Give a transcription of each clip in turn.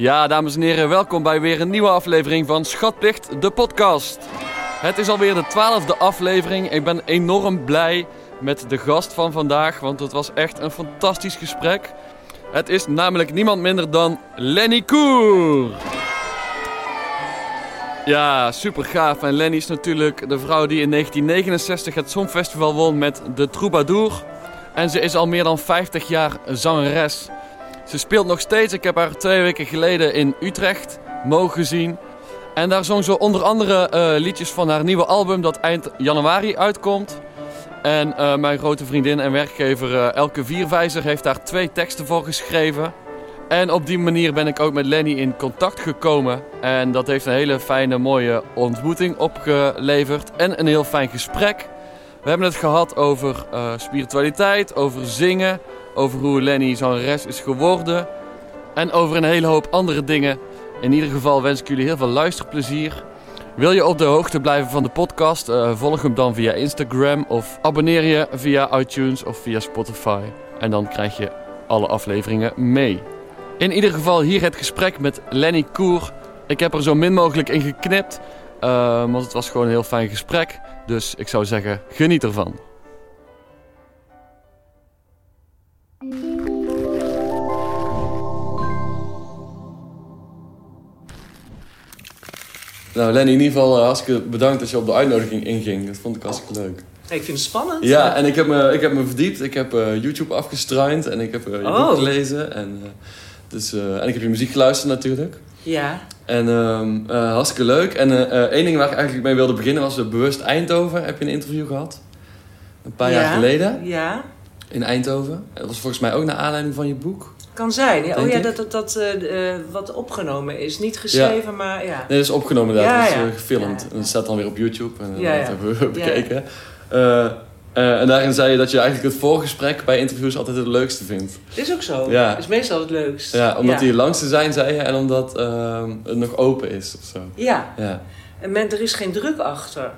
Ja, dames en heren, welkom bij weer een nieuwe aflevering van Schatplicht, de podcast. Het is alweer de twaalfde aflevering. Ik ben enorm blij met de gast van vandaag, want het was echt een fantastisch gesprek. Het is namelijk niemand minder dan Lenny Koer. Ja, super gaaf. En Lenny is natuurlijk de vrouw die in 1969 het Songfestival won met De Troubadour. En ze is al meer dan 50 jaar zangeres. Ze speelt nog steeds. Ik heb haar twee weken geleden in Utrecht mogen zien. En daar zong ze onder andere eh, liedjes van haar nieuwe album dat eind januari uitkomt. En eh, mijn grote vriendin en werkgever eh, Elke Vierwijzer heeft daar twee teksten voor geschreven. En op die manier ben ik ook met Lenny in contact gekomen. En dat heeft een hele fijne, mooie ontmoeting opgeleverd. En een heel fijn gesprek. We hebben het gehad over spiritualiteit, over zingen, over hoe Lenny zangeres is geworden. En over een hele hoop andere dingen. In ieder geval wens ik jullie heel veel luisterplezier. Wil je op de hoogte blijven van de podcast? Uh, volg hem dan via Instagram of abonneer je via iTunes of via Spotify. En dan krijg je alle afleveringen mee. In ieder geval hier het gesprek met Lenny Koer. Ik heb er zo min mogelijk in geknipt, uh, want het was gewoon een heel fijn gesprek. Dus ik zou zeggen, geniet ervan. Nou, Lenny, in ieder geval uh, hartstikke bedankt dat je op de uitnodiging inging. Dat vond ik hartstikke leuk. Ik vind het spannend. Ja, en ik heb me, ik heb me verdiept. Ik heb uh, YouTube afgestruind en ik heb uh, je oh. boek gelezen. En, dus, en ik heb je muziek geluisterd natuurlijk. Ja. En um, hartstikke leuk. En één ding waar ik eigenlijk mee wilde beginnen was Bewust Eindhoven. Heb je een interview gehad? Een paar ja. jaar geleden. Ja. In Eindhoven. Dat was volgens mij ook naar aanleiding van je boek. Kan zijn. Ja. Oh ja, dat, dat, dat uh, wat opgenomen is. Niet geschreven, maar ja. Nee, dat is opgenomen dat Ja, is uh, gefilmd. En dat staat dan weer op YouTube. En dat hebben we bekeken. Uh, en daarin zei je dat je eigenlijk het voorgesprek bij interviews altijd het leukste vindt. Is ook zo. Ja. Is meestal het leukst. Ja, omdat die langste zijn, zei je. En omdat het nog open is of zo. Ja. ja. En men, er is geen druk achter.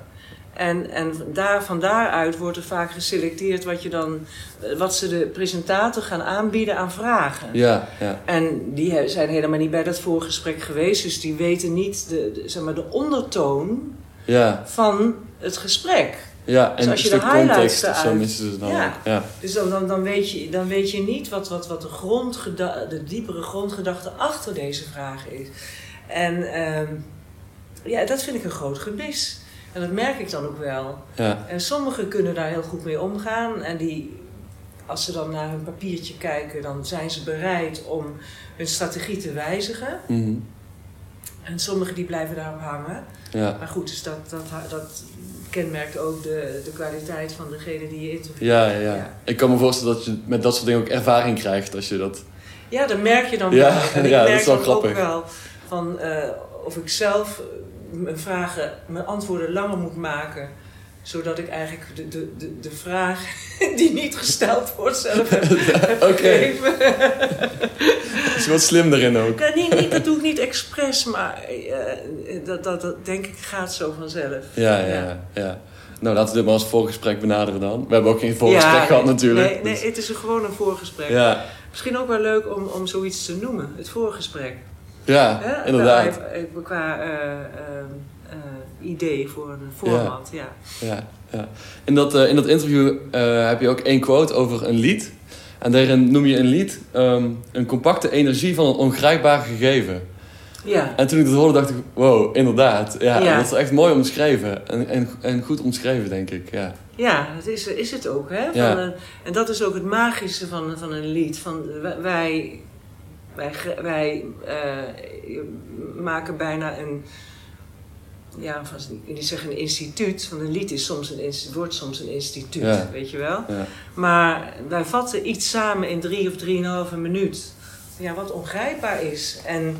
En, en daar, van daaruit wordt er vaak geselecteerd wat, je dan, eh, wat ze de presentator gaan aanbieden aan vragen. Ja, ja. En die zijn helemaal niet bij dat voorgesprek geweest, dus die weten niet de, zeg maar, de ondertoon ja. van het gesprek. Ja, en dus als je de highlights eruit, zo missen ze dan ja. ook. Ja. Dus dan, dan, dan, weet je, dan weet je niet wat, wat, wat de, grondgeda de diepere grondgedachte achter deze vraag is. En uh, ja, dat vind ik een groot gemis. En dat merk ik dan ook wel. Ja. En sommigen kunnen daar heel goed mee omgaan. En die, als ze dan naar hun papiertje kijken, dan zijn ze bereid om hun strategie te wijzigen. Mhm. En sommigen die blijven daarop hangen. Ja. Maar goed, dus dat, dat, dat kenmerkt ook de, de kwaliteit van degene die je interviewt. Ja, ja, ja, Ik kan me voorstellen dat je met dat soort dingen ook ervaring krijgt als je dat... Ja, dat merk je dan ja, wel. En ik ja, merk dat is wel grappig. ook wel van uh, of ik zelf mijn vragen, mijn antwoorden langer moet maken. Zodat ik eigenlijk de, de, de, de vraag die niet gesteld wordt zelf heb, heb gegeven. is wat slim erin ook. Ja, niet, niet, dat doe ik niet expres, maar uh, dat, dat, dat denk ik gaat zo vanzelf. Ja, ja, ja. ja. Nou, laten we dit maar als voorgesprek benaderen dan. We hebben ook geen voorgesprek ja, gehad natuurlijk. Nee, nee, het is gewoon een voorgesprek. Ja. Misschien ook wel leuk om, om zoiets te noemen, het voorgesprek. Ja, inderdaad. Qua uh, uh, idee voor een format, ja. Ja, ja. In, dat, in dat interview heb je ook één quote over een lied. En daarin noem je een lied um, een compacte energie van een ongrijpbaar gegeven. Ja. En toen ik dat hoorde, dacht ik, wow, inderdaad. Ja, ja. dat is echt mooi omschreven. En, en, en goed omschreven, denk ik. Ja, ja dat is, is het ook. Hè? Van ja. en dat is ook het magische van, van een lied. Van, wij wij, wij uh, maken bijna een, ja, ik niet zeggen een instituut, want een lied is soms een, wordt soms een instituut, ja. weet je wel. Ja. Maar wij vatten iets samen in drie of drieënhalve minuut. Ja, wat ongrijpbaar is. En,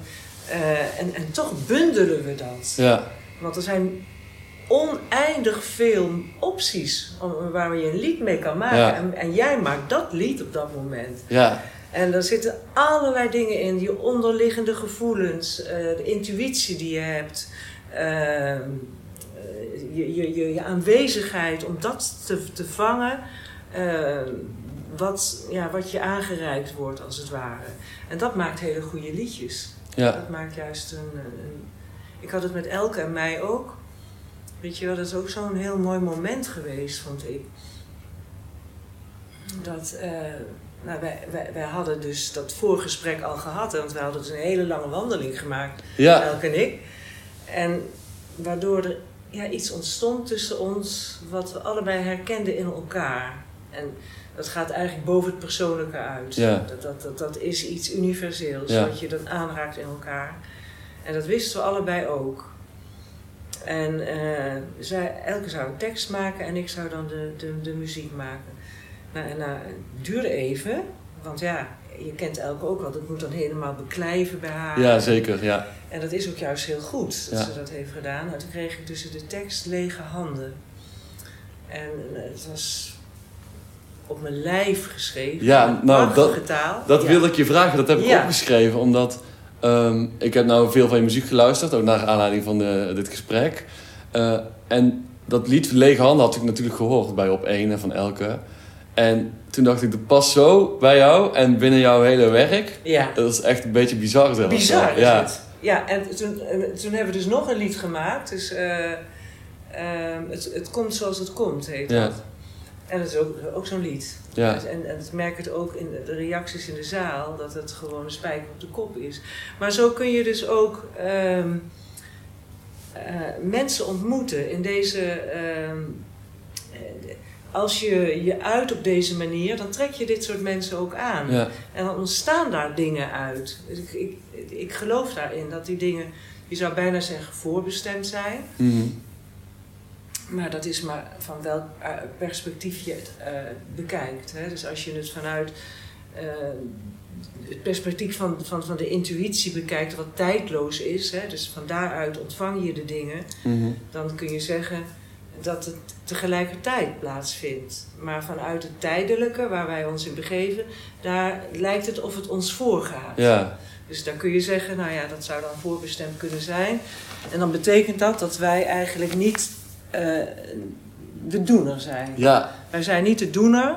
uh, en, en toch bundelen we dat. Ja. Want er zijn oneindig veel opties waar je een lied mee kan maken. Ja. En, en jij maakt dat lied op dat moment. Ja. En daar zitten allerlei dingen in, je onderliggende gevoelens, uh, de intuïtie die je hebt, uh, je, je, je, je, aanwezigheid om dat te, te vangen. Uh, wat, ja, wat je aangereikt wordt, als het ware. En dat maakt hele goede liedjes. Ja. Dat maakt juist een, een- Ik had het met Elke en mij ook. Weet je wel, dat is ook zo'n heel mooi moment geweest, vond ik. Dat, eh, nou, wij, wij, wij hadden dus dat voorgesprek al gehad, want wij hadden dus een hele lange wandeling gemaakt, Ja. Elke en ik. En waardoor er ja, iets ontstond tussen ons wat we allebei herkenden in elkaar. En dat gaat eigenlijk boven het persoonlijke uit. Ja. Dat, dat, dat, dat is iets universeels, Ja. wat je dan aanraakt in elkaar. En dat wisten we allebei ook. En eh, zij, elke zou een tekst maken en ik zou dan de, de, de muziek maken. Nou, en nou, het duurde even, want ja, je kent Elke ook wel, dat moet dan helemaal beklijven bij haar. ja, zeker. Ja. En dat is ook juist heel goed dat Ja. ze dat heeft gedaan. Nou, toen kreeg ik tussen de tekst lege handen. En eh, het was op mijn lijf geschreven. Ja, nou, dat- taal. Dat Ja. wilde ik je vragen, dat heb ik Ja. opgeschreven. Omdat ehm, ik heb nou veel van je muziek geluisterd, ook naar aanleiding van de, dit gesprek. Eh, en dat lied Lege Handen had ik natuurlijk gehoord bij Op 1 en van Elke. En toen dacht ik, dat past zo bij jou en binnen jouw hele werk. Ja, Dat is echt een beetje bizar zelfs. bizar is ja. het. Ja, en toen, en toen hebben we dus nog een lied gemaakt. Dus eh, ehm, het, het komt zoals het komt, heet Ja. dat. En dat is ook, ook zo'n lied. Ja. En, en ik merk het ook in de reacties in de zaal, dat het gewoon een spijker op de kop is. Maar zo kun je dus ook ehm, eh, mensen ontmoeten in deze. ehm, eh, als je je uit op deze manier, dan trek je dit soort mensen ook aan. Ja. En dan ontstaan daar dingen uit. Ik, ik, ik geloof daarin dat die dingen, je zou bijna zeggen, voorbestemd zijn. Mhm. Maar dat is maar van welk eh, perspectief je het eh, bekijkt. Hè? Dus als je het vanuit eh, het perspectief van, van, van de intuïtie bekijkt, wat tijdloos is, hè? dus van daaruit ontvang je de dingen, Mhm. dan kun je zeggen dat het tegelijkertijd plaatsvindt. Maar vanuit het tijdelijke, waar wij ons in begeven, daar lijkt het of het ons voorgaat. Ja. Dus dan kun je zeggen, nou ja, dat zou dan voorbestemd kunnen zijn. En dan betekent dat dat wij eigenlijk niet eh, de doener zijn. Ja. Wij zijn niet de doener,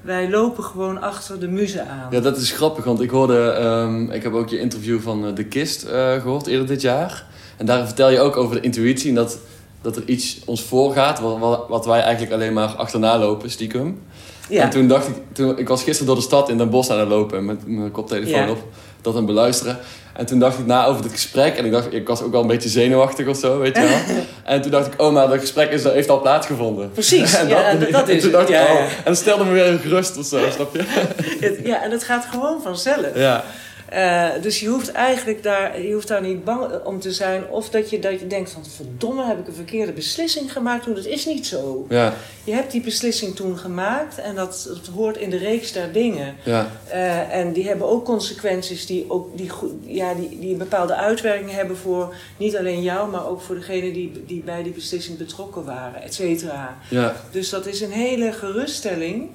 wij lopen gewoon achter de muze aan. ja, dat is grappig, want ik hoorde, ehm, ik heb ook je interview van eh, De Kist eh, gehoord eerder dit jaar. En daarin vertel je ook over de intuïtie en dat, dat er iets ons voorgaat, wat, wat, wij eigenlijk alleen maar achterna lopen, stiekem. Ja. En toen dacht ik, toen, ik was gisteren door de stad in Den Bosch aan het lopen met mijn koptelefoon Ja. op, dat aan beluisteren. En toen dacht ik na over het gesprek en ik dacht, ik was ook wel een beetje zenuwachtig of zo, weet je wel. en toen dacht ik, oh, maar dat gesprek is, heeft al plaatsgevonden. Precies, en ja, dat- dat is toen dacht ik, oh. En dat stelde me weer gerust of zo, snap je? Ja, en het gaat gewoon vanzelf. Ja, Eh, dus je hoeft eigenlijk daar, je hoeft daar niet bang om te zijn. Of dat je, dat je denkt van verdomme heb ik een verkeerde beslissing gemaakt toen. Dat is niet zo. ja, Je hebt die beslissing toen gemaakt en dat, dat hoort in de reeks der dingen. ja, Eh, en die hebben ook consequenties die, ook, die, ja, die, die een bepaalde uitwerking hebben voor niet alleen jou, maar ook voor degene die, die bij die beslissing betrokken waren, et cetera. ja, Dus dat is een hele geruststelling.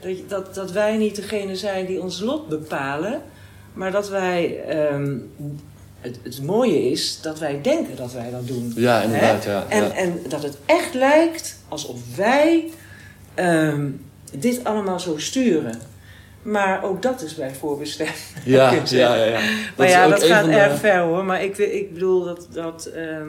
Dat, dat, dat wij niet degene zijn die ons lot bepalen. Maar dat wij. ehm, het, het mooie is dat wij denken dat wij dat doen. ja, inderdaad, ja. En, ja. en dat het echt lijkt alsof wij ehm, dit allemaal zo sturen. Maar ook dat is bij voorbestemd. Ja, ja, ja, ja. Maar is ja, dat gaat de- erg ver hoor. Maar ik, ik bedoel dat. dat ehm, eh,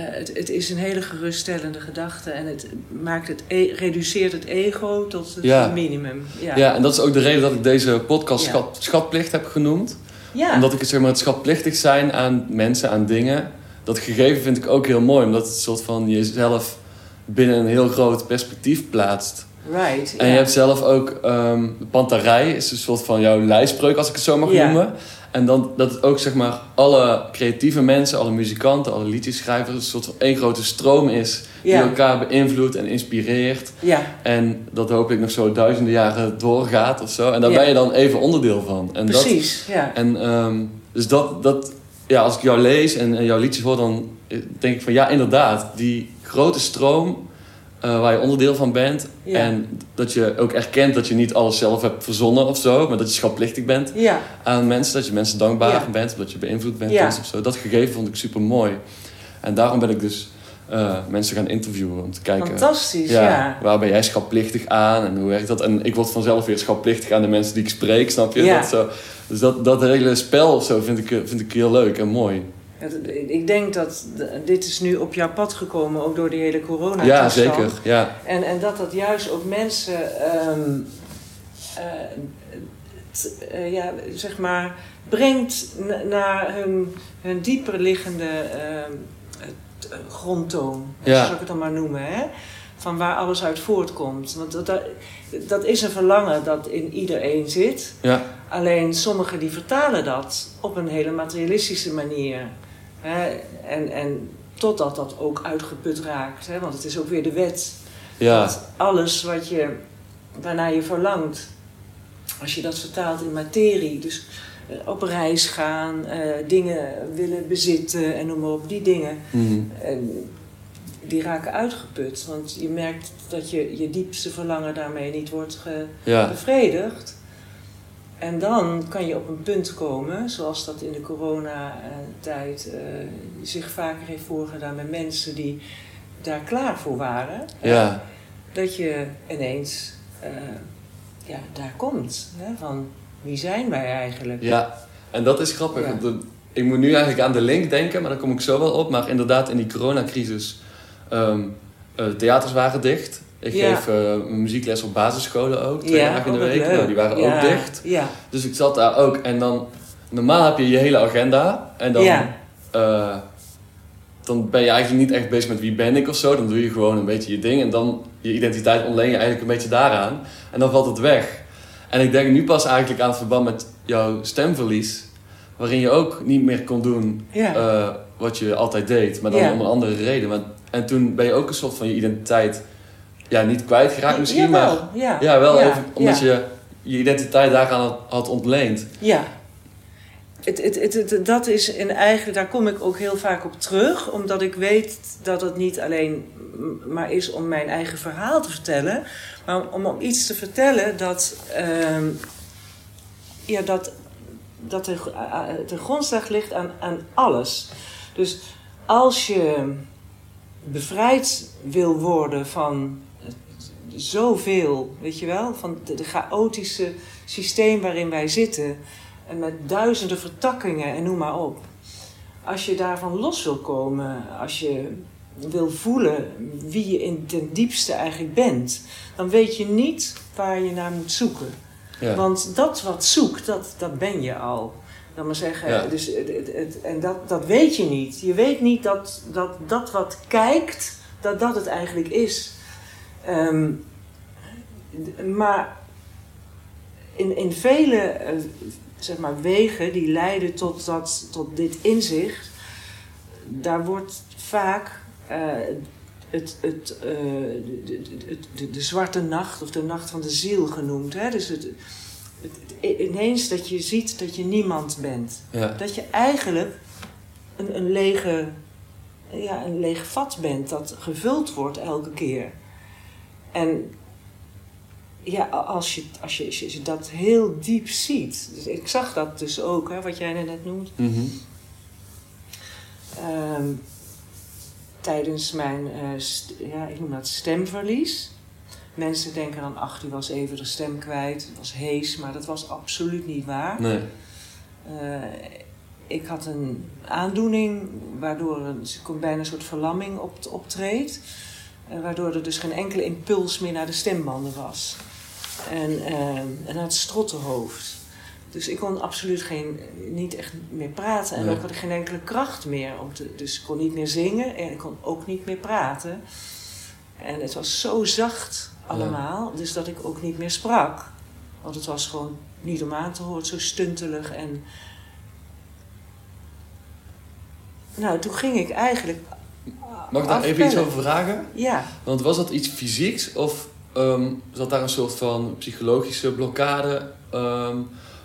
het, het is een hele geruststellende gedachte en het maakt het e- reduceert het ego tot het Ja. minimum. Ja. Ja, en dat is ook de reden dat ik deze podcast Ja. schat, schatplicht heb genoemd. Ja. Omdat ik het, zeg maar, het schatplichtig zijn aan mensen, aan dingen. Dat gegeven vind ik ook heel mooi. Omdat het een soort van jezelf binnen een heel groot perspectief plaatst. right. En je hebt zelf ook de panterij, is een soort van jouw lijspreuk, als ik het zo mag Ja. noemen. En dan, dat het ook zeg maar alle creatieve mensen, alle muzikanten, alle liedjeschrijvers, een soort van één grote stroom is. Die Ja. elkaar beïnvloedt en inspireert. Ja. En dat hopelijk nog zo duizenden jaren doorgaat of zo. En daar Ja. ben je dan even onderdeel van. En dat, precies. Ja. en ehm, dus dat, dat, ja, als ik jou lees en, en jouw liedjes hoor, dan eh, denk ik van ja, inderdaad, die grote stroom eh, waar je onderdeel van bent. Ja. En dat je ook erkent dat je niet alles zelf hebt verzonnen of zo, maar dat je schatplichtig bent ja. aan mensen, dat je mensen dankbaar Ja. bent, dat je beïnvloed bent Ja. of zo. Dat gegeven vond ik super mooi. En daarom ben ik dus eh, mensen gaan interviewen om te kijken. Fantastisch, ja. Waar ben jij schapplichtig aan en hoe werkt dat? En ik word vanzelf weer schapplichtig aan de mensen die ik spreek, snap je? Dat zo, dus dat, dat hele spel of zo vind ik, vind ik heel leuk en mooi. Ik denk dat dit is nu op jouw pad gekomen, ook door die hele corona Ja, zeker. Ja, En, en dat dat juist ook mensen, ehm, eh, t- eh, ja, zeg maar, brengt na- naar hun, hun dieper liggende eh, grondtoon. Ja. Ik het dan maar noemen, hè? Van waar alles uit voortkomt. Want dat, dat, dat is een verlangen dat in iedereen zit. ja, Alleen sommigen die vertalen dat op een hele materialistische manier. Hè? En, en totdat dat ook uitgeput raakt. Hè? Want het is ook weer de wet. ja, Dat alles wat je, waarnaar je verlangt, als je dat vertaalt in materie, dus eh, op reis gaan, eh, dingen willen bezitten en noem maar op, die dingen, Mhm. en die raken uitgeput. Want je merkt dat je, je diepste verlangen daarmee niet wordt ge, ja, bevredigd. En dan kan je op een punt komen, zoals dat in de coronatijd eh zich vaker heeft voorgedaan met mensen die daar klaar voor waren. ja, Dat je ineens eh, ja, daar komt. Hè, van wie zijn wij eigenlijk? ja. En dat is grappig. Ja. want ik moet nu eigenlijk aan de link denken, maar daar kom ik zo wel op. Maar inderdaad, in die coronacrisis, ehm eh, theaters waren dicht. Ik Ja. geef eh, muziekles op basisscholen ook, twee dagen in de week. Nou, die waren Ja, ook dicht. Dus ik zat daar ook. En dan, normaal heb je je hele agenda. En dan, eh, dan ben je eigenlijk niet echt bezig met wie ben ik of zo. Dan doe je gewoon een beetje je ding. En dan je identiteit ontleen je eigenlijk een beetje daaraan. En dan valt het weg. En ik denk nu pas eigenlijk aan het verband met jouw stemverlies. Waarin je ook niet meer kon doen eh, wat je altijd deed. Maar dan om een andere reden. Maar, en toen ben je ook een soort van je identiteit... Ja, niet kwijtgeraakt misschien, maar... Ja. Ja, wel Ja, omdat ja. je je identiteit daaraan had, had ontleend. Ja. Het, het, het, het- dat is en eigenlijk, daar kom ik ook heel vaak op terug, omdat ik weet dat het niet alleen maar is om mijn eigen verhaal te vertellen, maar om, om iets te vertellen dat, ehm, ja, dat, dat de, de grondslag ligt aan, aan alles. Dus als je bevrijd wil worden van zoveel, weet je wel, van de chaotische systeem waarin wij zitten. En met duizenden vertakkingen en noem maar op. Als je daarvan los wil komen, als je wil voelen wie je in ten diepste eigenlijk bent, dan weet je niet waar je naar moet zoeken. Ja. Want dat wat zoekt, dat, dat ben je al. Dan maar zeggen, Ja. dus het, het, het- en dat, dat weet je niet. Je weet niet dat dat, dat wat kijkt, dat dat het eigenlijk is. Ehm, maar in, in vele eh, zeg maar, wegen die leiden tot, dat, tot dit inzicht, daar wordt vaak eh, het, het, eh, de, de, de, de, de zwarte nacht of de nacht van de ziel genoemd. Hè? Dus het, het, het- ineens dat je ziet dat je niemand bent. Ja. Dat je eigenlijk een, een, lege, ja, een leeg vat bent dat gevuld wordt elke keer. En ja, als je, als je, als je dat heel diep ziet. Dus ik zag dat dus ook, hè, wat jij net noemt. Mhm. Ehm, tijdens mijn, st- ja, ik noem dat stemverlies. Mensen denken dan, ach, die was even de stem kwijt, het was hees, maar dat was absoluut niet waar. Nee. Eh, ik had een aandoening waardoor een, bijna een soort verlamming op, optreedt. Eh, waardoor er dus geen enkele impuls meer naar de stembanden was. En, eh, en het strottenhoofd. Dus ik kon absoluut geen, niet echt meer praten. En Nee. ook had ik geen enkele kracht meer. Om te, dus ik kon niet meer zingen en ik kon ook niet meer praten. En het was zo zacht allemaal, dus dat ik ook niet meer sprak. Want het was gewoon niet om aan te horen, zo stuntelig. En... Nou, toen ging ik eigenlijk. Mag ik daar even iets over vragen? Ja, Want was dat iets fysieks of ehm, zat daar een soort van psychologische blokkade? Ehm,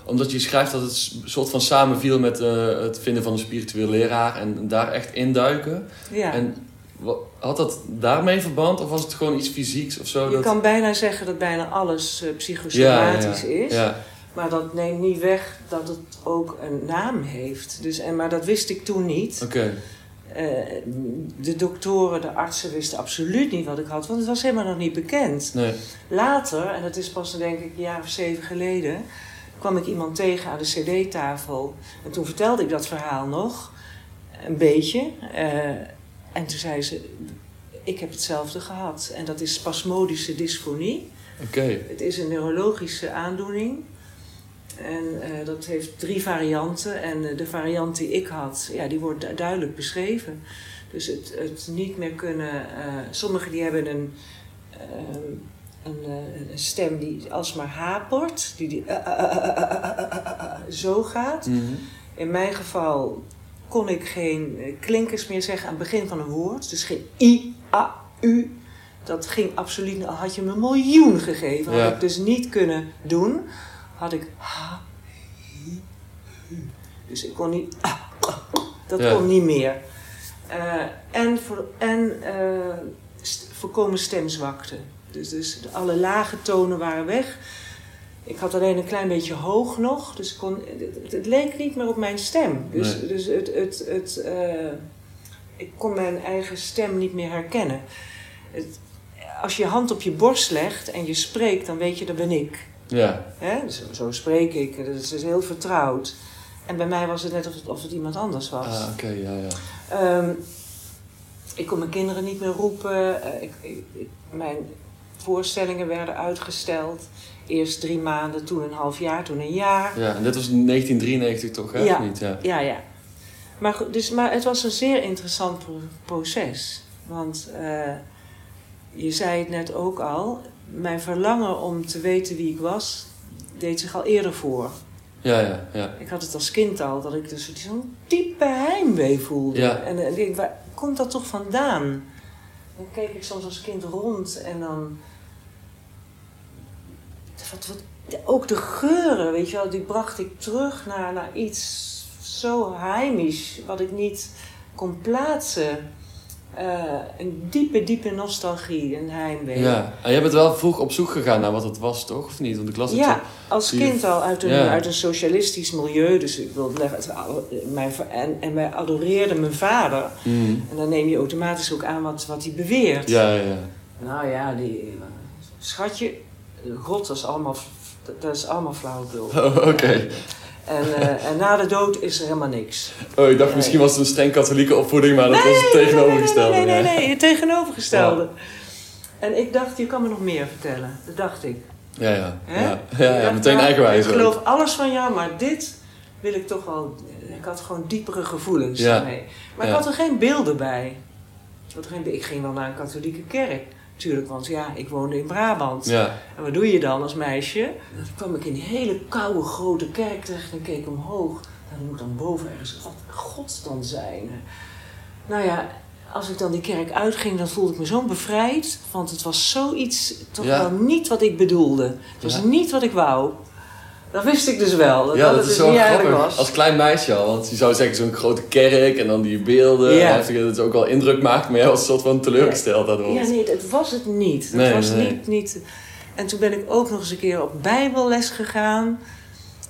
omdat je schrijft dat het soort van samenviel met eh, het vinden van een spiritueel leraar en daar echt induiken. ja. En had dat daarmee verband of was het gewoon iets fysieks of zo? je dat... kan bijna zeggen dat bijna alles eh, ja, psychosomatisch ja. is. Ja, Maar dat neemt niet weg dat het ook een naam heeft. Dus, en, maar dat wist ik toen niet. oké. De doktoren, de artsen wisten absoluut niet wat ik had, want het was helemaal nog niet bekend. Nee. Later, en dat is pas denk ik een jaar of zeven geleden, kwam ik iemand tegen aan de cd-tafel. En toen vertelde ik dat verhaal nog, een beetje. Eh, en toen zei ze, ik heb hetzelfde gehad. En dat is spasmodische dysfonie. Oké. Het is een neurologische aandoening. En eh, dat heeft drie varianten. En eh, de variant die ik had, ja, die wordt duidelijk beschreven. Dus het, het niet meer kunnen. Eh, sommigen die hebben een, een, stem die alsmaar hapert, die, die zo gaat. Mhm. In mijn geval kon ik geen klinkers meer zeggen aan het begin van een woord. Dus geen i, a, u. Dat ging absoluut. Al had je me een miljoen gegeven, had ik dus niet kunnen doen. Had ik ha, hi, hu. Dus ik kon niet. ah, dat Ja. kon niet meer. Eh, en voor, en eh, st- voorkomen stemzwakte. Dus, dus de- alle lage tonen waren weg. Ik had alleen een klein beetje hoog nog, dus kon, het, het leek niet meer op mijn stem. Dus, Nee. dus het, het, het, eh, ik kon mijn eigen stem niet meer herkennen. Het, als je je hand op je borst legt en je spreekt, dan weet je dat ben ik. Ja. Hè? Zo spreek ik, dat is, dat heel vertrouwd. En bij mij was het net of het, of het iemand anders was. Ah, oké, ja, ja. Ehm, ik kon mijn kinderen niet meer roepen. Eh, ik, ik, ik- mijn voorstellingen werden uitgesteld. Eerst drie maanden, toen een half jaar, toen een jaar. Ja, en dit was 1993 toch, hè? Ja. Niet? Ja. Ja, ja. Maar, goed, dus, maar het was een zeer interessant pro- proces. Want eh, je zei het net ook al. Mijn verlangen om te weten wie ik was, deed zich al eerder voor. Ja, ja, ja. Ik had het als kind al, dat ik dus zo'n diepe heimwee voelde. Ja. En, en ik denk, waar komt dat toch vandaan? Dan keek ik soms als kind rond en dan... Wat, wat, ook de geuren, weet je wel, die bracht ik terug naar, naar iets zo heimisch, wat ik niet kon plaatsen. Eh, een diepe, diepe nostalgie, een heimwee. Ja, en jij bent wel vroeg op zoek gegaan naar wat het was, toch? Of niet? Want ik las het Ja, zo- als je- kind al uit een, Ja. uit een socialistisch milieu. Dus ik wilde leggen, het- mijn, en, en wij adoreerden mijn vader. Mhm. En dan neem je automatisch ook aan wat, wat hij beweert. Ja, ja. Nou ja, die, eh, schatje, God, dat is allemaal, dat- is allemaal flauwekul. Oh, oké. En, eh, en na de dood is er helemaal niks. Oh, ik dacht Nee. misschien was het een streng katholieke opvoeding, maar dat was het tegenovergestelde. Nee, nee, nee, het tegenovergestelde. En ik dacht, je kan me nog meer vertellen. Dat dacht ik. Ja, ja. Hè? Ja, ja, ja dacht, meteen nou, eigenwijs Ik geloof alles van jou, maar dit wil ik toch wel... Ik had gewoon diepere gevoelens Ja. ermee. Maar ik had er geen beelden bij. Ik, had geen, ik ging wel naar een katholieke kerk. Tuurlijk, want ja, ik woonde in Brabant. Ja, En wat doe je dan als meisje? Dan kwam ik in die hele koude grote kerk terecht en keek omhoog. Dan moet dan boven ergens wat God dan zijn. Nou ja, als ik dan die kerk uitging, dan voelde ik me zo bevrijd. Want het was zoiets, toch Ja. wel niet wat ik bedoelde. Het was Ja. niet wat ik wou. Dat wist ik dus wel. Dat, ja dat dat is dus zo eigenlijk grappig. was. Als klein meisje al, want je zou zeggen zo'n grote kerk en dan die beelden. Ja. Dat het ook wel indruk maakt, maar jij was een soort van teleurgesteld daardoor. Ja, nee, het was het niet. Het Nee, was nee. Niet, niet. En toen ben ik ook nog eens een keer op bijbelles gegaan.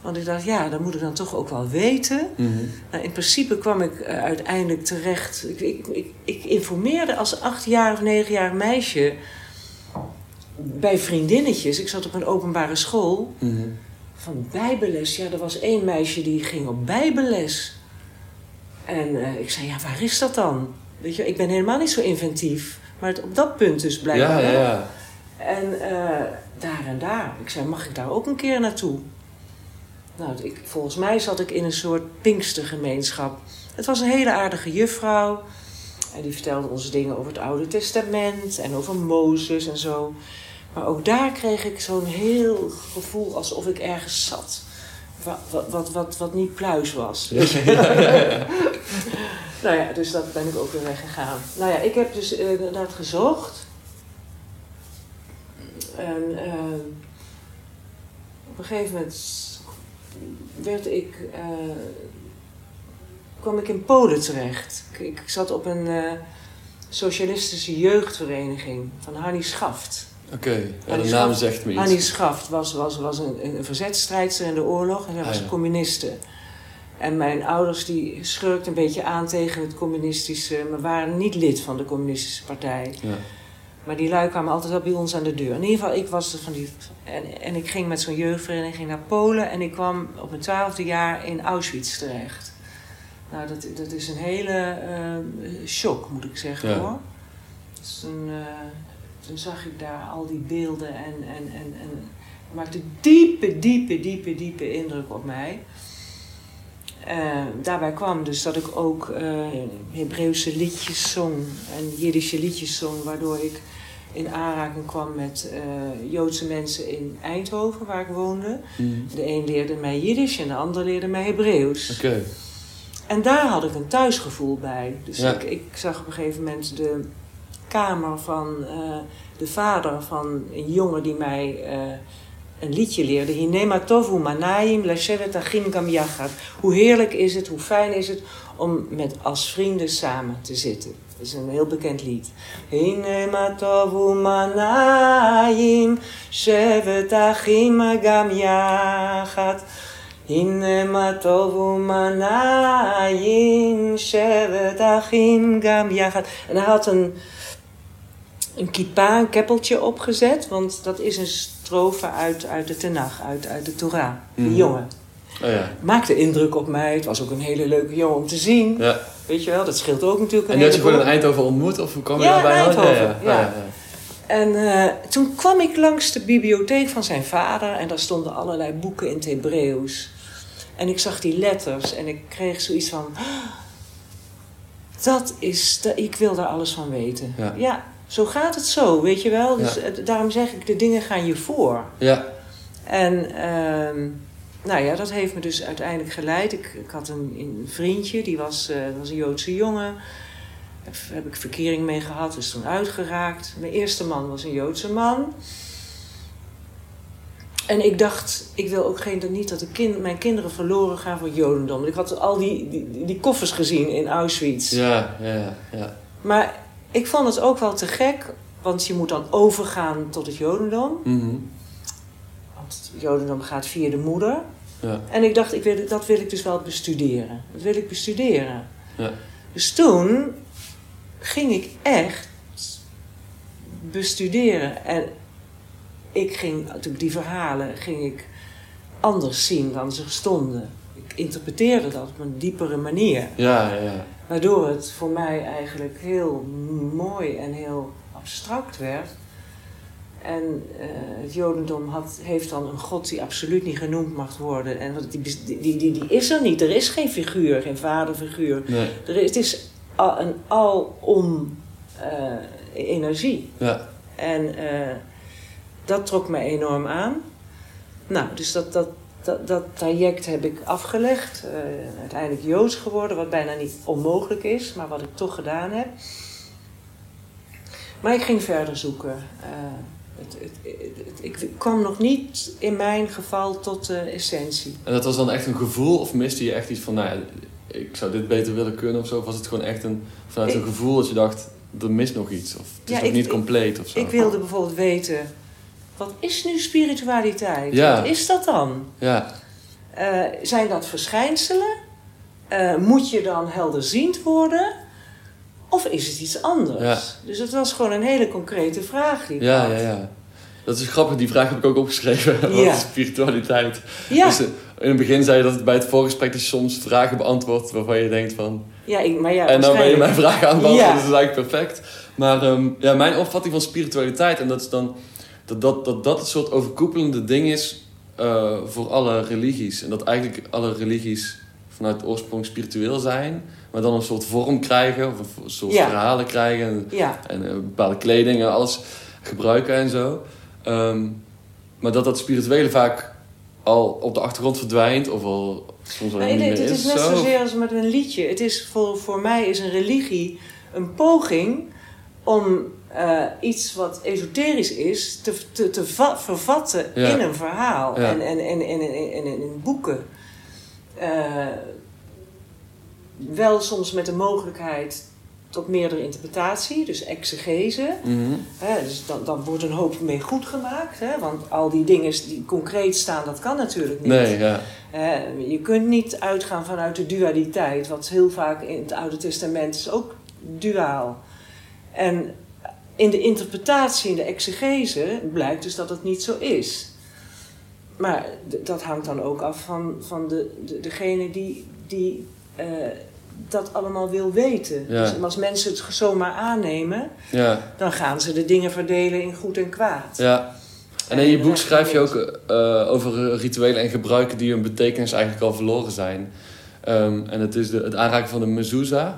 Want ik dacht, ja, dat moet ik dan toch ook wel weten. Mhm. Nou, in principe kwam ik eh, uiteindelijk terecht. Ik, ik, ik, ik informeerde als achtjarig of negenjarig meisje bij vriendinnetjes. Ik zat op een openbare school Mhm. Van bijbelles. Ja, er was één meisje die ging op bijbelles. En eh, ik zei, ja, waar is dat dan? Weet je, ik ben helemaal niet zo inventief. Maar het, op dat punt dus Ja, blijkbaar. ja, wel. ja. En eh, daar en daar. Ik zei, mag ik daar ook een keer naartoe? Nou, ik, volgens mij zat ik in een soort Pinkstergemeenschap. Het was een hele aardige juffrouw. En die vertelde ons dingen over het Oude Testament en over Mozes en zo. Maar ook daar kreeg ik zo'n heel gevoel alsof ik ergens zat. Wat, wat, wat, wat, niet pluis was. nou ja, dus dat ben ik ook weer weggegaan. Nou ja, ik heb dus inderdaad gezocht. En eh, op een gegeven moment werd ik, eh, kwam ik in Polen terecht. Ik, ik zat op een eh, socialistische jeugdvereniging van Hanni Schaft. Oké, ja, de naam zegt me iets. Hanni Schaft was, was, was een, een verzetstrijdster in de oorlog en hij was Ah, ja. een communiste. En mijn ouders die schurkten een beetje aan tegen het communistische, maar waren niet lid van de communistische partij. Ja. Maar die lui kwamen altijd wel bij ons aan de deur. In ieder geval, ik was er van die. En, en ik ging met zo'n jeugdvereniging naar Polen en ik kwam op mijn twaalfde jaar in Auschwitz terecht. Nou, dat, dat is een hele eh, shock, moet ik zeggen Ja. hoor. Dus toen, eh, toen zag ik daar al die beelden en, en, en, en het maakte diepe, diepe, diepe, diepe indruk op mij. Eh, daarbij kwam dus dat ik ook eh Hebreeuwse liedjes zong en Jiddische liedjes zong, waardoor ik in aanraking kwam met eh, Joodse mensen in Eindhoven, waar ik woonde. Mhm. De een leerde mij Jiddisch en de ander leerde mij Hebreeuws. Oké. En daar had ik een thuisgevoel bij. Dus Ja. ik, ik zag op een gegeven moment de kamer van eh, de vader van een jongen die mij eh, een liedje leerde. Hinema tovu manayim leshevet achim gam yachad. Hoe heerlijk is het, hoe fijn is het om met als vrienden samen te zitten. Dat is een heel bekend lied. Hinema tovu manayim shevet achim gam yachad. הנה מה טוב ומנעים שבת אחים גם יחד. En hij had een, een kippa, een keppeltje opgezet, want dat is een strofe uit, uit de Tenach, uit, uit de Torah. Die Mhm. jongen. Oh ja. Maakte indruk op mij. Het was ook een hele leuke jongen om te zien. ja. Weet je wel, dat scheelt ook natuurlijk een En had je gewoon in heleboel. Eindhoven ontmoet? Of hoe kwam je Ja, daarbij? in Eindhoven, Ja, ja. ja. ja. En eh, toen kwam ik langs de bibliotheek van zijn vader en daar stonden allerlei boeken in het Hebreeuws. En ik zag die letters en ik kreeg zoiets van: "Ah, dat is, de, ik wil daar alles van weten. Ja. Zo gaat het zo, weet je wel. Dus Ja. daarom zeg ik: de dingen gaan je voor. Ja. En ehm, nou ja, dat heeft me dus uiteindelijk geleid. Ik, ik had een, een vriendje, die was, eh, was een Joodse jongen. Daar heb ik verkering mee gehad, is toen uitgeraakt. Mijn eerste man was een Joodse man. En ik dacht, ik wil ook geen, niet dat de kind, mijn kinderen verloren gaan voor het Jodendom. Ik had al die, die, die koffers gezien in Auschwitz. Ja, ja. ja. Maar ik vond het ook wel te gek, want je moet dan overgaan tot het Jodendom. Mhm. Want het Jodendom gaat via de moeder. Ja. En ik dacht, ik wil, dat wil ik dus wel bestuderen. Dat wil ik bestuderen. Ja. Dus toen ging ik echt bestuderen. En ik ging, natuurlijk die verhalen, ging ik anders zien dan ze stonden. Ik interpreteerde dat op een diepere manier. Ja, ja, ja. Waardoor het voor mij eigenlijk heel mooi en heel abstract werd. En eh, het Jodendom had, heeft dan een God die absoluut niet genoemd mag worden. En die, die, die, die, is er niet. Er is geen figuur, geen vaderfiguur. Nee. Er is, het is al, een alom eh energie. Ja. En eh, dat trok me enorm aan. Nou, dus dat, dat, dat, dat traject heb ik afgelegd. eh, uiteindelijk Joods geworden, wat bijna niet onmogelijk is, maar wat ik toch gedaan heb. Maar ik ging verder zoeken. Eh, het, het, ik kwam nog niet in mijn geval tot de essentie. En dat was dan echt een gevoel? Of miste je echt iets van, nou ja, ik zou dit beter willen kunnen of zo? Of was het gewoon echt een, vanuit een Ik- gevoel dat je dacht, er mist nog iets? Of het is Ja, nog ik- niet compleet of zo? Ik wilde bijvoorbeeld weten, wat is nu spiritualiteit? Ja. Wat is dat dan? Ja, Eh, zijn dat verschijnselen? Eh, moet je dan helderziend worden? Of is het iets anders? Ja. Dus het was gewoon een hele concrete vraag die ja, had. ja, ja. Dat is grappig, die vraag heb ik ook opgeschreven. Wat is spiritualiteit? Ja, Dus, eh, in het begin zei je dat het bij het voorgesprek dat je soms vragen beantwoordt waarvan je denkt van... ja, ik, maar ja, en dan ben je mijn vraag aan het beantwoorden, Ja. dus dat is eigenlijk perfect. Maar ehm, ja, mijn opvatting van spiritualiteit, en dat is dan dat dat, dat, dat het soort overkoepelende ding is eh, voor alle religies. En dat eigenlijk alle religies vanuit oorsprong spiritueel zijn, maar dan een soort vorm krijgen, of een soort Ja. verhalen krijgen. En, Ja, en eh, bepaalde kleding en alles gebruiken en zo. Ehm, maar dat dat spirituele vaak al op de achtergrond verdwijnt, of al soms al nee, niet nee, meer het is. is net zo. zozeer als met een liedje. Het is voor, voor mij is een religie een poging om eh, iets wat esoterisch is te, te, te va- vervatten Ja. in een verhaal Ja. en, en, en, en, in boeken. Eh, wel soms met de mogelijkheid tot meerdere interpretatie, dus exegese. Mhm. Hè, dus dan, dan wordt een hoop mee goed gemaakt. Hè, want al die dingen die concreet staan, dat kan natuurlijk niet. Nee, ja. Hè, je kunt niet uitgaan vanuit de dualiteit, wat heel vaak in het Oude Testament is ook duaal. En in de interpretatie, in de exegese, blijkt dus dat het niet zo is. Maar dat hangt dan ook af van, van de, de, degene die, die eh, dat allemaal wil weten. Ja. Dus als mensen het zomaar aannemen, Ja, dan gaan ze de dingen verdelen in goed en kwaad. ja. En in je boek schrijf je ook eh, over rituelen en gebruiken die hun betekenis eigenlijk al verloren zijn. Ehm, en het is de, het aanraken van de mezuzah.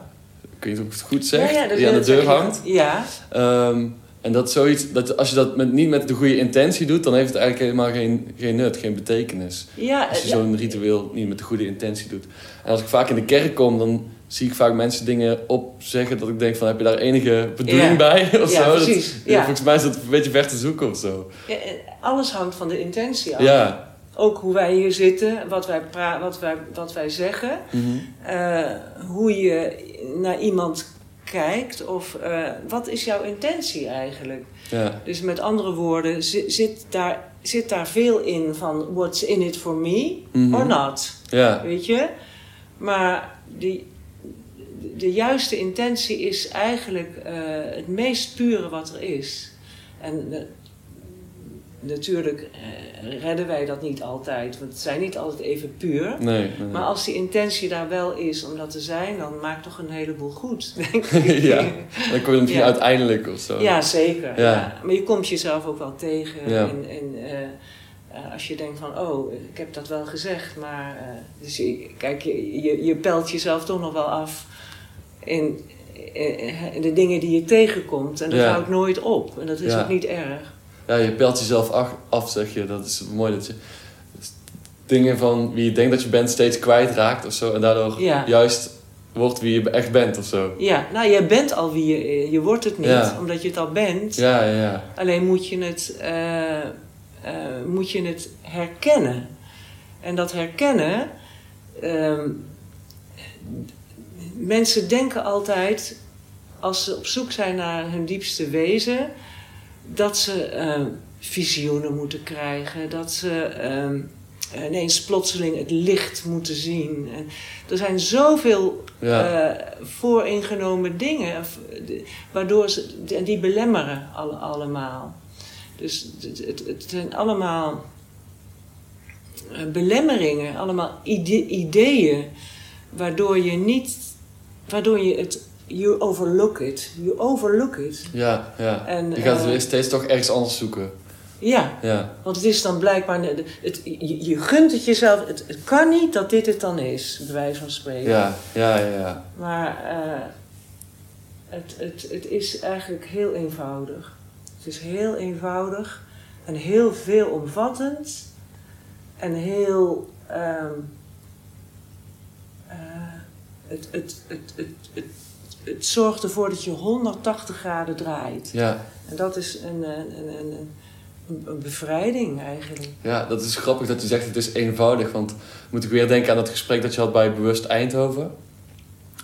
Ik weet niet of ik het goed zeg. Ja, die aan de deur je hangt. Ja, Ehm, en dat zoiets, dat als je dat met, niet met de goede intentie doet, dan heeft het eigenlijk helemaal geen, geen nut, geen betekenis. ja, Als je ja. zo'n ritueel niet met de goede intentie doet. En als ik vaak in de kerk kom, dan zie ik vaak mensen dingen opzeggen dat ik denk van, heb je daar enige bedoeling Ja. bij? Of zo? Dat-. Volgens mij is dat een beetje ver te zoeken of zo. Ja, en alles hangt van de intentie af. Ja. Ook hoe wij hier zitten, wat wij, pra- wat wij, wat wij zeggen, Mhm. eh, hoe je naar iemand kijkt of eh, wat is jouw intentie eigenlijk. Ja. Dus met andere woorden, zi- zit daar, zit daar veel in van what's in it for me Mhm. or not, Ja. weet je. Maar die, de juiste intentie is eigenlijk eh, het meest pure wat er is. En natuurlijk eh, redden wij dat niet altijd, want het zijn niet altijd even puur. Nee. nee. Maar als die intentie daar wel is om dat te zijn, dan maakt toch een heleboel goed, denk ik. ja. Dan kom je misschien Ja. uiteindelijk of zo. Ja, zeker. Ja. Ja. Maar je komt jezelf ook wel tegen. Ja. En, en eh, als je denkt van, oh, ik heb dat wel gezegd, maar... eh, dus je, kijk, je, je, je pelt jezelf toch nog wel af in, in, in de dingen die je tegenkomt. En dat houdt nooit op. En dat is ook niet erg. Ja, je pelt jezelf af, af, zeg je. Dat is mooi dat je dingen van wie je denkt dat je bent steeds kwijtraakt of zo. En daardoor Ja. juist wordt wie je echt bent of zo. Ja, nou, jij bent al wie je... Je wordt het niet, Ja. omdat je het al bent. Ja, ja, ja. Alleen moet je het, eh, eh, moet je het herkennen. En dat herkennen. ehm, mensen denken altijd, als ze op zoek zijn naar hun diepste wezen, dat ze eh, visioenen moeten krijgen, dat ze ehm, ineens plotseling het licht moeten zien. En er zijn zoveel Ja. eh, vooringenomen dingen, waardoor ze, en die belemmeren alle, allemaal. Dus het, het, het zijn allemaal eh, belemmeringen, allemaal ide- ideeën, waardoor je niet, waardoor je het, you overlook it, you overlook it. Ja, ja. En, je gaat het eh, steeds toch ergens anders zoeken. Ja, Ja, want het is dan blijkbaar, het, je, je gunt het jezelf, het, het kan niet dat dit het dan is, bij wijze van spreken. ja, ja, ja. ja. Maar eh, het, het, het is eigenlijk heel eenvoudig. Het is heel eenvoudig en heel veelomvattend en heel. eh, het, het, het, het, het, het zorgt ervoor dat je 180 graden draait. ja. En dat is een, een, een, een, een, een bevrijding eigenlijk. Ja, dat is grappig dat je zegt het is eenvoudig. Want moet ik weer denken aan dat gesprek dat je had bij Bewust Eindhoven.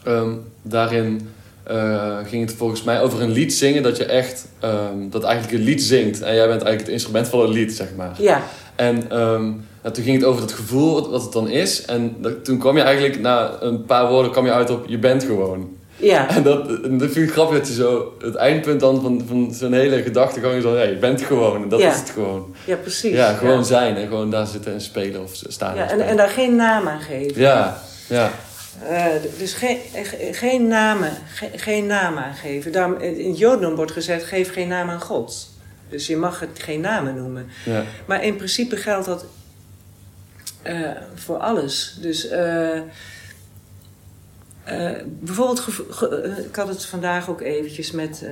Ehm, daarin eh, ging het volgens mij over een lied zingen dat je echt, ehm, dat eigenlijk een lied zingt. En jij bent eigenlijk het instrument van het lied, zeg maar. Ja, En ehm, toen ging het over het gevoel wat, wat het dan is. En dat- toen kwam je eigenlijk, na een paar woorden, kwam je uit op je bent gewoon. Ja, En dat, en dat vind ik grappig dat je zo, het eindpunt dan van, van zo'n hele gedachte gewoon is van, ja, je bent gewoon. En dat Ja. is het gewoon. ja, precies. Ja, gewoon ja. zijn en gewoon daar zitten en spelen of staan. Ja, en, en, daar geen naam aan geven. ja, ja, Eh, dus geen, ge- geen, namen, ge- geen naam aangeven. Daarom, in het Jodendom wordt gezegd, geef geen naam aan God. Dus je mag het geen namen noemen. ja, Maar in principe geldt dat eh, voor alles. Dus eh, eh, bijvoorbeeld, ge- eh, ik had het vandaag ook eventjes met, eh,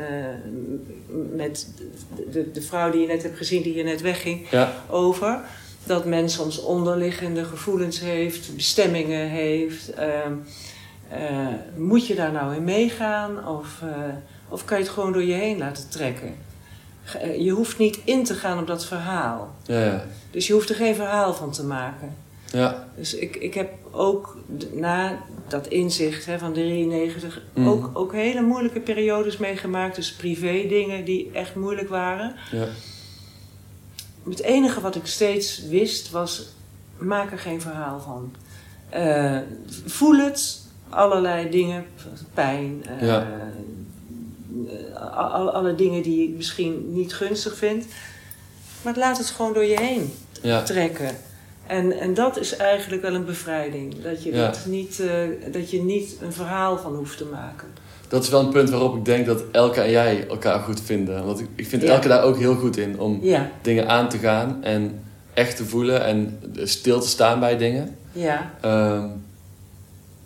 met de, de, vrouw die je net hebt gezien, die je net wegging, ja, over. Dat men soms onderliggende gevoelens heeft, bestemmingen heeft. Ehm, eh, moet je daar nou in meegaan of, of kan je het gewoon door je heen laten trekken? Je hoeft niet in te gaan op dat verhaal. ja, ja. Dus je hoeft er geen verhaal van te maken. Ja. Dus ik, ik heb ook na dat inzicht hè, van 93 Mhm. ook, ook hele moeilijke periodes meegemaakt. Dus privé dingen die echt moeilijk waren. Ja. Het enige wat ik steeds wist was, maak er geen verhaal van. Eh, voel het, allerlei dingen, pijn, eh, Ja. eh, al- alle dingen die je misschien niet gunstig vindt. Maar laat het gewoon door je heen Ja. trekken. En, en dat is eigenlijk wel een bevrijding. Dat je, Ja. dat niet, eh, dat je niet een verhaal van hoeft te maken. Dat is wel een punt waarop ik denk dat Elke en jij elkaar goed vinden. Want ik, ik vind Ja. Elke daar ook heel goed in om Ja, dingen aan te gaan en echt te voelen en stil te staan bij dingen. ja, Ehm,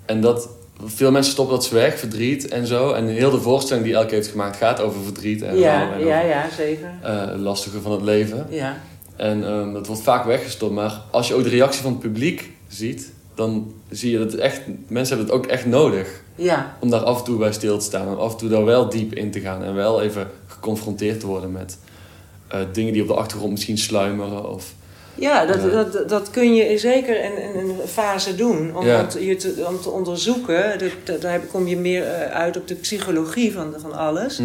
en dat veel mensen stoppen dat weg, verdriet en zo. En heel de voorstelling die Elke heeft gemaakt gaat over verdriet en ja, en ja, over, ja, zeker. eh, lastige van het leven. Ja, En ehm, dat wordt vaak weggestopt. Maar als je ook de reactie van het publiek ziet, dan zie je dat het echt, mensen hebben het ook echt nodig. ja, Om daar af en toe bij stil te staan. En af en toe daar wel diep in te gaan. En wel even geconfronteerd te worden met eh, dingen die op de achtergrond misschien sluimeren. Of, ja dat. Dat, dat kun je zeker in, in een fase doen. Om, Ja. om, te, je te, om te onderzoeken. Dat, daar kom je meer eh, uit op de psychologie van, van alles.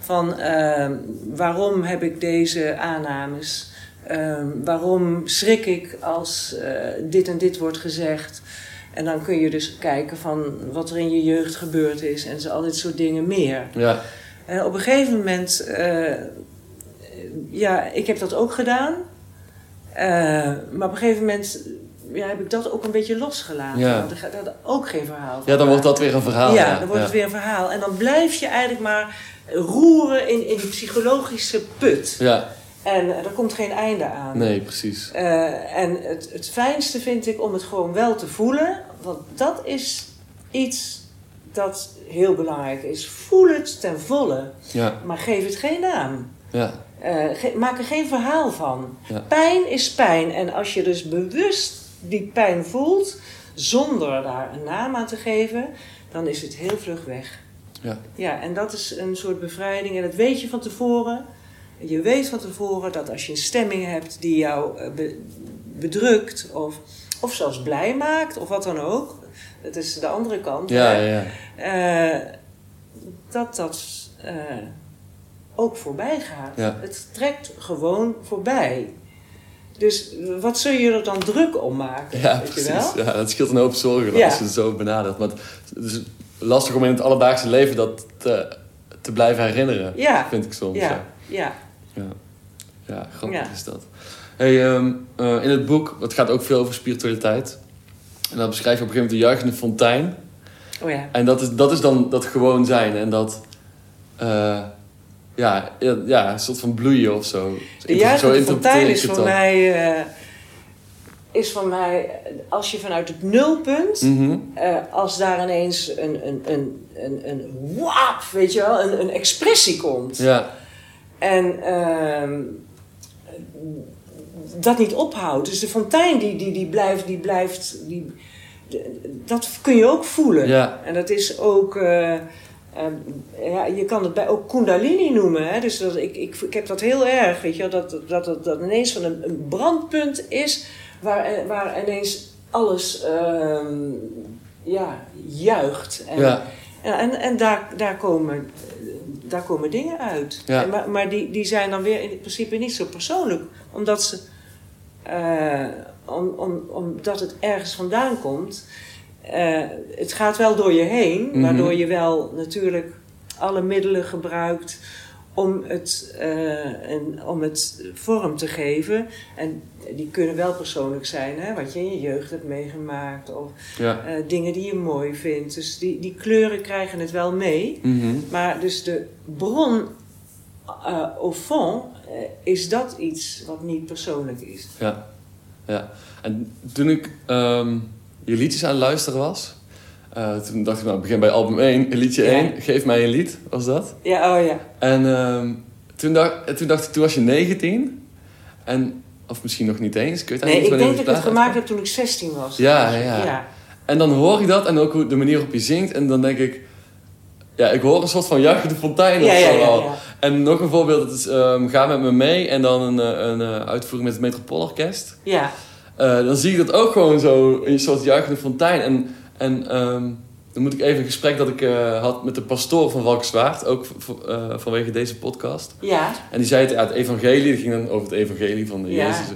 Van eh, waarom heb ik deze aannames? Eh, waarom schrik ik als eh, dit en dit wordt gezegd? En dan kun je dus kijken van wat er in je jeugd gebeurd is en zo, al dit soort dingen meer. Ja, En op een gegeven moment, eh, ja, ik heb dat ook gedaan. Eh, maar op een gegeven moment ja, heb ik dat ook een beetje losgelaten. Ja. Want er gaat ook geen verhaal van ja dan wordt dat weer een verhaal. Ja, dan wordt ja. het weer een verhaal. En dan blijf je eigenlijk maar roeren in, in die psychologische put. Ja, En eh, er komt geen einde aan. nee, precies. Eh, en het, het fijnste vind ik om het gewoon wel te voelen. Want dat is iets dat heel belangrijk is. Voel het ten volle. Ja, Maar geef het geen naam. ja, Eh, ge- maak er geen verhaal van. Ja. Pijn is pijn. En als je dus bewust die pijn voelt, zonder daar een naam aan te geven, dan is het heel vlug weg. ja. Ja, en dat is een soort bevrijding. En dat weet je van tevoren. Je weet van tevoren dat als je een stemming hebt die jou eh, be- bedrukt of, of zelfs blij maakt, of wat dan ook. Dat is de andere kant. Ja, ja. Eh, dat dat eh, ook voorbij gaat. Ja. Het trekt gewoon voorbij. Dus wat zul je er dan druk om maken? Ja, weet je precies. wel? Ja, dat scheelt een hoop zorgen Ja. als je het zo benadert. Maar het is lastig om in het alledaagse leven dat te, te blijven herinneren, Ja. vind ik soms. Ja, Ja, ja. ja. grappig Ja. is dat. Hey, ehm, eh, in het boek, het gaat ook veel over spiritualiteit. En dan beschrijf je op een gegeven moment de juichende fontein. Oh ja. En dat is, dat is dan dat gewoon zijn. En dat, eh, ja, ja, een soort van bloeien of zo. De interpreteer fontein is voor mij... eh, is voor mij, als je vanuit het nulpunt, eh, als daar ineens een, een, een, een, een wap, weet je wel, een, een expressie komt. Ja, En ehm, dat niet ophoudt. Dus de fontein die, die, die blijft, die blijft die, dat kun je ook voelen. ja, En dat is ook, eh, ehm, ja, je kan het bij ook kundalini noemen. Hè? Dus dat, ik, ik, ik heb dat heel erg, weet je dat, dat, dat, dat ineens van een, een brandpunt is waar, eh, waar ineens alles ehm, ja, juicht. En, ja, ja, en, en daar, daar, komen, daar komen dingen uit. Ja. En maar maar die, die zijn dan weer in principe niet zo persoonlijk. Omdat, ze, eh, om, om, omdat het ergens vandaan komt. Eh, het gaat wel door je heen. Mhm. Waardoor je wel natuurlijk alle middelen gebruikt om het, eh, en, om het vorm te geven. En die kunnen wel persoonlijk zijn. Hè? Wat je in je jeugd hebt meegemaakt. Of ja. eh, dingen die je mooi vindt. Dus die, die kleuren krijgen het wel mee. Mhm. Maar dus de bron eh, au fond is dat iets wat niet persoonlijk is. Ja, ja. En toen ik ehm, je liedjes aan het luisteren was, eh, toen dacht ik, nou, begin bij album 1, liedje Ja. 1, geef mij een lied, was dat. Ja, oh ja. En ehm, toen, dacht, toen dacht ik, toen was je 19, en, of misschien nog niet eens, ik weet Nee, ik denk dat ik het gemaakt heb toen ik 16 was. Ja, ja. ja. En dan hoor ik dat en ook hoe- de manier waarop je zingt, en dan denk ik, ja, ik hoor een soort van juichende fontein of zo ja, al. ja. En nog een voorbeeld, dat is ehm, Ga met me mee, en dan een, eh, een, eh, uitvoering met het Metropoolorkest. Ja, dan zie ik dat ook gewoon zo in een soort juichende fontein. En, en ehm, dan moet ik even een gesprek dat ik eh, had met de pastoor van Valkenswaard, ook eh, vanwege deze podcast. Ja, En die zei het, ja, het evangelie, dat ging dan over het evangelie van de Ja. Jezus.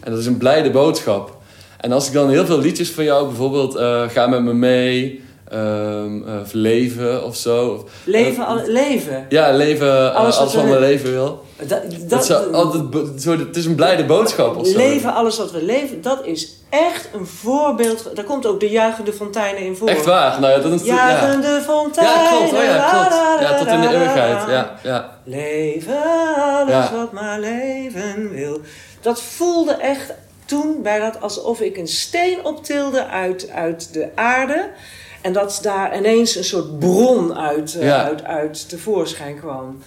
En dat is een blijde boodschap. En als ik dan heel veel liedjes van jou, bijvoorbeeld eh, Ga met me mee, eh, Leven of zo. Leven, al, leven. ja, leven, Alles alles, mijn leven wil. Dat, Dat, dat, zou altijd, bo- zo, het is een blijde boodschap of zo. leven, alles wat we leven, dat is echt een voorbeeld. Daar komt ook de juichende fonteinen in voor. Echt waar. Nou ja, dat is ja. Juichende fonteinen. Ja, klopt. Oh ja, klopt. la, la, Ja, tot in de eeuwigheid. Ja, ja. Leven, alles Ja. wat maar leven wil. Dat voelde echt toen bij dat alsof ik een steen optilde uit, uit de aarde. En dat daar ineens een soort bron uit, eh, Ja. uit, uit tevoorschijn kwam.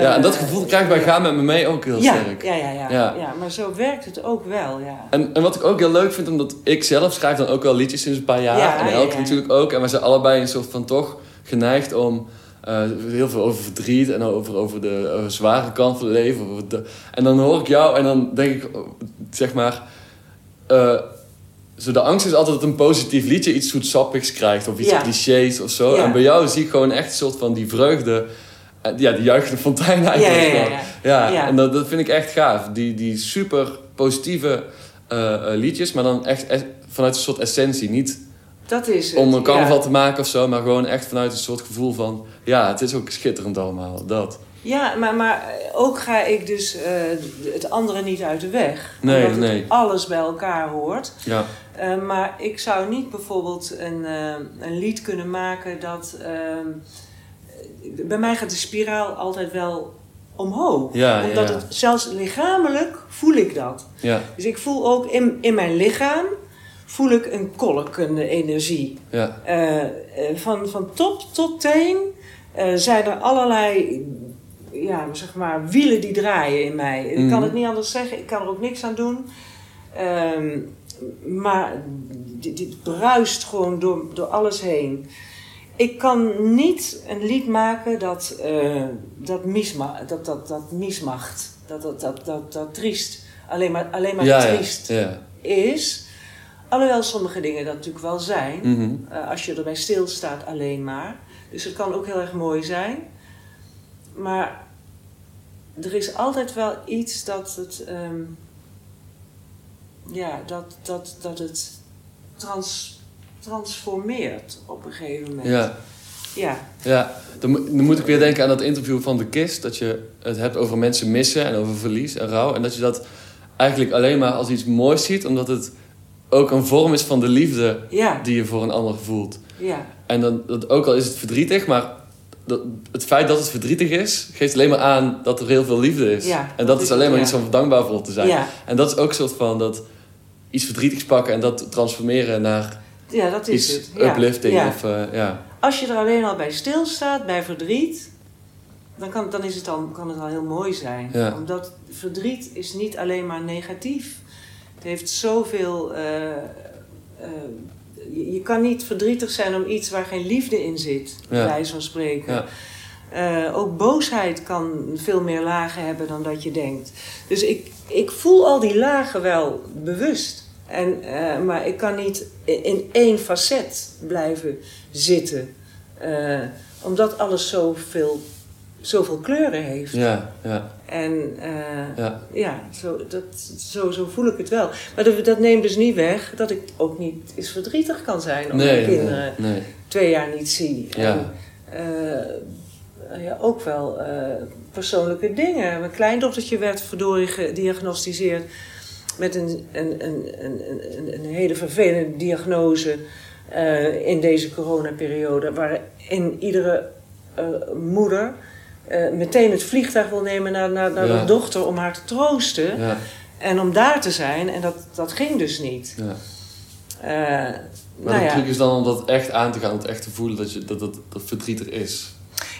Ja, en dat Eh, gevoel krijg ik bij Ga met me mee ook heel ja, sterk. ja, ja, ja, Ja. ja. maar zo werkt het ook wel, ja. En, en wat ik ook heel leuk vind, omdat ik zelf schrijf dan ook wel liedjes sinds een paar jaar. Ja, en Elke natuurlijk ook. En we zijn allebei een soort van toch geneigd om eh, heel veel over verdriet en over, over de over de zware kant van het leven. De, en dan hoor ik jou en dan denk ik, zeg maar. eh, zo de angst is altijd dat een positief liedje iets zoetsappigs krijgt of iets Ja. clichés of zo. Ja. En bij jou zie ik gewoon echt een soort van die vreugde. Eh, Ja, die juichende fontein eigenlijk. Ja, ja, ja, en dat, dat vind ik echt gaaf. Die, die super positieve eh, eh, liedjes, maar dan echt, echt vanuit een soort essentie. Niet Dat is het. om een carnaval te maken of zo, maar gewoon echt vanuit een soort gevoel van... Ja, het is ook schitterend allemaal, dat. Ja, maar, maar ook ga ik dus het andere niet uit de weg. Nee, omdat nee. alles bij elkaar hoort. Ja, maar ik zou niet bijvoorbeeld een, een lied kunnen maken dat... bij mij gaat de spiraal altijd wel omhoog. Ja, Omdat ja. het zelfs lichamelijk voel ik dat. ja, Dus ik voel ook in, in mijn lichaam voel ik een kolkende energie. ja. Eh, eh, van, van top tot teen eh, zijn er allerlei ja, zeg maar, wielen die draaien in mij. Ik kan Mhm. het niet anders zeggen, ik kan er ook niks aan doen. Ehm, maar dit, dit bruist gewoon door, door alles heen. Ik kan niet een lied maken dat, eh, dat, misma dat, dat, dat mismacht, dat, dat, dat, dat, dat triest, alleen maar, alleen maar Ja, triest ja. is. Alhoewel sommige dingen dat natuurlijk wel zijn. Eh, als je erbij stilstaat alleen maar. Dus het kan ook heel erg mooi zijn. Maar er is altijd wel iets dat het... ehm, ja, dat, dat, dat het trans, transformeert op een gegeven moment. Ja, Ja, ja. Dan, dan moet ik weer denken aan dat interview van de Kist. Dat je het hebt over mensen missen en over verlies en rouw. En dat je dat eigenlijk alleen maar als iets moois ziet. Omdat het ook een vorm is van de liefde ja, die je voor een ander voelt. ja. En dan, dat, ook al is het verdrietig, maar dat, het feit dat het verdrietig is, geeft alleen maar aan dat er heel veel liefde is. Ja, en dat dat is alleen maar iets om dankbaar voor te zijn. Ja, En dat is ook een soort van dat iets verdrietigs pakken en dat transformeren naar ja, dat is iets het. Ja, uplifting. ja. Of, eh, ja. Als je er alleen al bij stilstaat, bij verdriet, dan, kan, dan is het al, kan het al heel mooi zijn. Ja. Omdat verdriet is niet alleen maar negatief. Het heeft zoveel. eh, eh, je, je kan niet verdrietig zijn om iets waar geen liefde in zit, bij wijze van spreken. Ook boosheid kan veel meer lagen hebben dan dat je denkt. Dus ik, ik voel al die lagen wel bewust. En, eh, maar ik kan niet in, één facet blijven zitten. Eh, omdat alles zoveel, zoveel kleuren heeft. Ja, ja, En eh, ja. ja, zo, dat, zo, zo voel ik het wel. Maar dat, dat neemt dus niet weg dat ik ook niet eens verdrietig kan zijn om mijn Nee, kinderen nee. twee jaar niet zie. Ja. En, ja, ook wel persoonlijke dingen. Mijn kleindochtertje werd verdorie gediagnosticeerd met een, een, een, een, hele vervelende diagnose eh, in deze coronaperiode. Waarin iedere eh, moeder eh, meteen het vliegtuig wil nemen naar, naar, naar Ja. haar dochter om haar te troosten. Ja, En om daar te zijn. En dat, dat ging dus niet. ja. Maar nou de truc is dan om dat echt aan te gaan, om het echt te voelen dat, je, dat, dat, dat verdriet er is.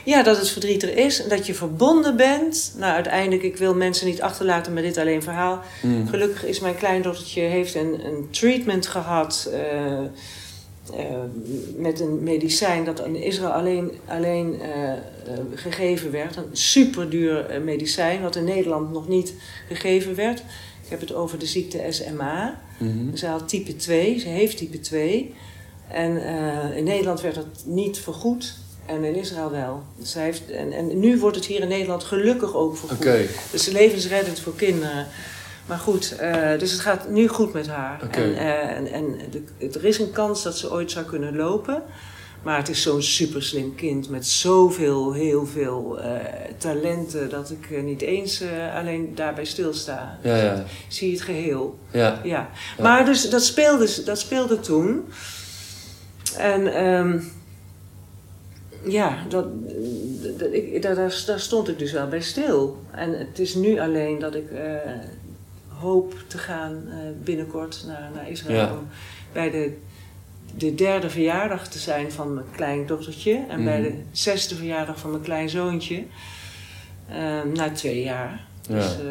Ja, dat het verdriet er is en dat je verbonden bent. Nou, uiteindelijk, ik wil mensen niet achterlaten met dit alleen verhaal. Mm. Gelukkig is mijn kleindochtertje heeft een, een treatment gehad eh, eh, met een medicijn dat in Israël alleen, alleen eh, gegeven werd. Een superduur medicijn wat in Nederland nog niet gegeven werd. heb het over de ziekte SMA. Mhm. Ze had type 2, ze heeft type 2. En in Nederland werd dat niet vergoed. En in Israël wel. Zij heeft, en, en nu wordt het hier in Nederland gelukkig ook. Oké. Dus levensreddend voor kinderen. Maar goed, eh, dus het gaat nu goed met haar. En, eh, en, en de- er is een kans dat ze ooit zou kunnen lopen. Maar het is zo'n super slim kind met zoveel, heel veel eh, talenten... dat ik niet eens alleen daarbij stilsta. Ja, ja. Ik zie het geheel. Ja. Ja. Ja. Maar dus dat speelde, dat speelde toen. En ehm, ja, dat, dat, ik, daar, daar, daar stond ik dus wel bij stil. En het is nu alleen dat ik eh, hoop te gaan eh, binnenkort naar, naar Israël. Ja. Om bij de, de derde verjaardag te zijn van mijn kleindochtertje. En bij Mhm. de zesde verjaardag van mijn kleinzoontje. Ehm na twee jaar. Ja. Dus eh,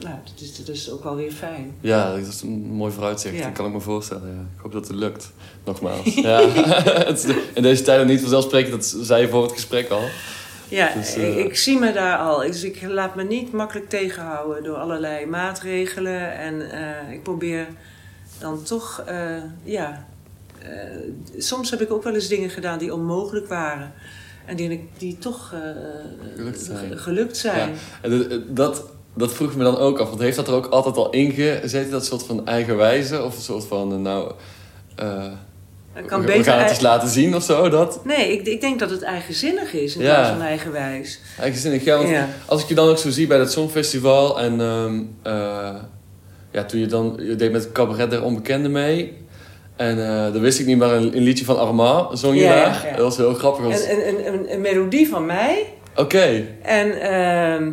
nou, dat, is, dat is ook wel weer fijn. Ja, dat is een mooi vooruitzicht. Dat kan ik me voorstellen. Ja. Ik hoop dat het lukt. Nogmaals. Ja. In deze tijden niet vanzelfsprekend. Dat zei je voor het gesprek al. Ja, Dus, eh, ik, ik zie me daar al. Dus ik laat me niet makkelijk tegenhouden door allerlei maatregelen. En eh, ik probeer dan toch, ja. soms heb ik ook wel eens dingen gedaan die onmogelijk waren. En die, die toch Gelukt zijn. ge- gelukt zijn. Ja. En dat- dat, vroeg ik me dan ook af. Want heeft dat er ook altijd al in gezeten? Dat soort van eigenwijze? Of een soort van, eh, nou... Ik kan we, beter gaan het ei- eens laten zien of zo, dat? Nee, ik, ik denk dat het eigenzinnig is in Ja. plaats van eigenwijs. Eigenzinnig, ja. Want Ja. als ik je dan ook zo zie bij dat Songfestival... En ehm, eh, ja, toen je dan... Je deed met Cabaret der Onbekende mee... En dan wist ik niet, maar een, een liedje van Armand zong je Ja, daar. Dat was heel grappig. Want- een, een, een, een melodie van mij. Oké, En, ehm,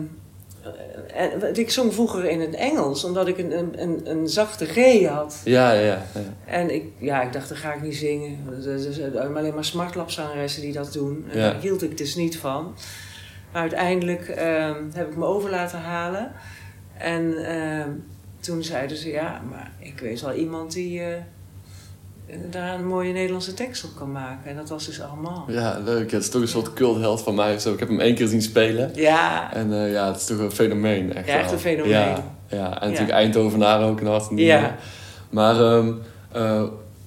en ik zong vroeger in het Engels, omdat ik een, een, een, een zachte G had. ja, ja, ja. En ik, ja, ik dacht, dat ga ik niet zingen. Er zijn alleen maar smartlapzangeressen die dat doen. En Ja. daar hield ik dus niet van. Maar uiteindelijk ehm, heb ik me over laten halen. En ehm, toen zeiden ze, ja, maar ik weet wel iemand die eh, daar een mooie Nederlandse tekst op kan maken. En dat was dus Armand. Ja, leuk. Ja, het is toch een soort cultheld van mij. Zo. Ik heb hem één keer zien spelen. Ja, En eh, ja, het is toch een fenomeen. Echt, Ja, echt een fenomeen. Ja, ja. en natuurlijk Eindhovenaar ook een hart. Ja. Maar ehm, eh,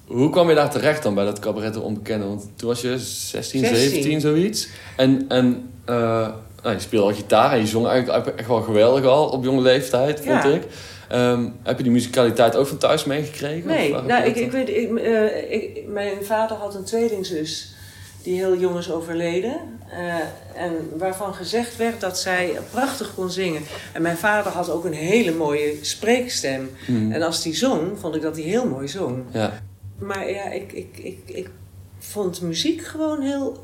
hoe kwam je daar terecht dan bij dat cabaret de onbekende? Want toen was je 16, 16. 17, zoiets. En, en eh, nou, je speelde al gitaar en je zong eigenlijk echt wel geweldig al op jonge leeftijd, vond Ja. ik. Ehm, heb je die musicaliteit ook van thuis meegekregen? Nee, Of nou, ik, ik weet, ik, eh, ik- mijn vader had een tweelingzus die heel jong is overleden. eh, en waarvan gezegd werd dat zij prachtig kon zingen. En mijn vader had ook een hele mooie spreekstem. Hmm. En als die zong, vond ik dat hij heel mooi zong. Ja, Maar ja, ik, ik, ik, ik vond muziek gewoon heel...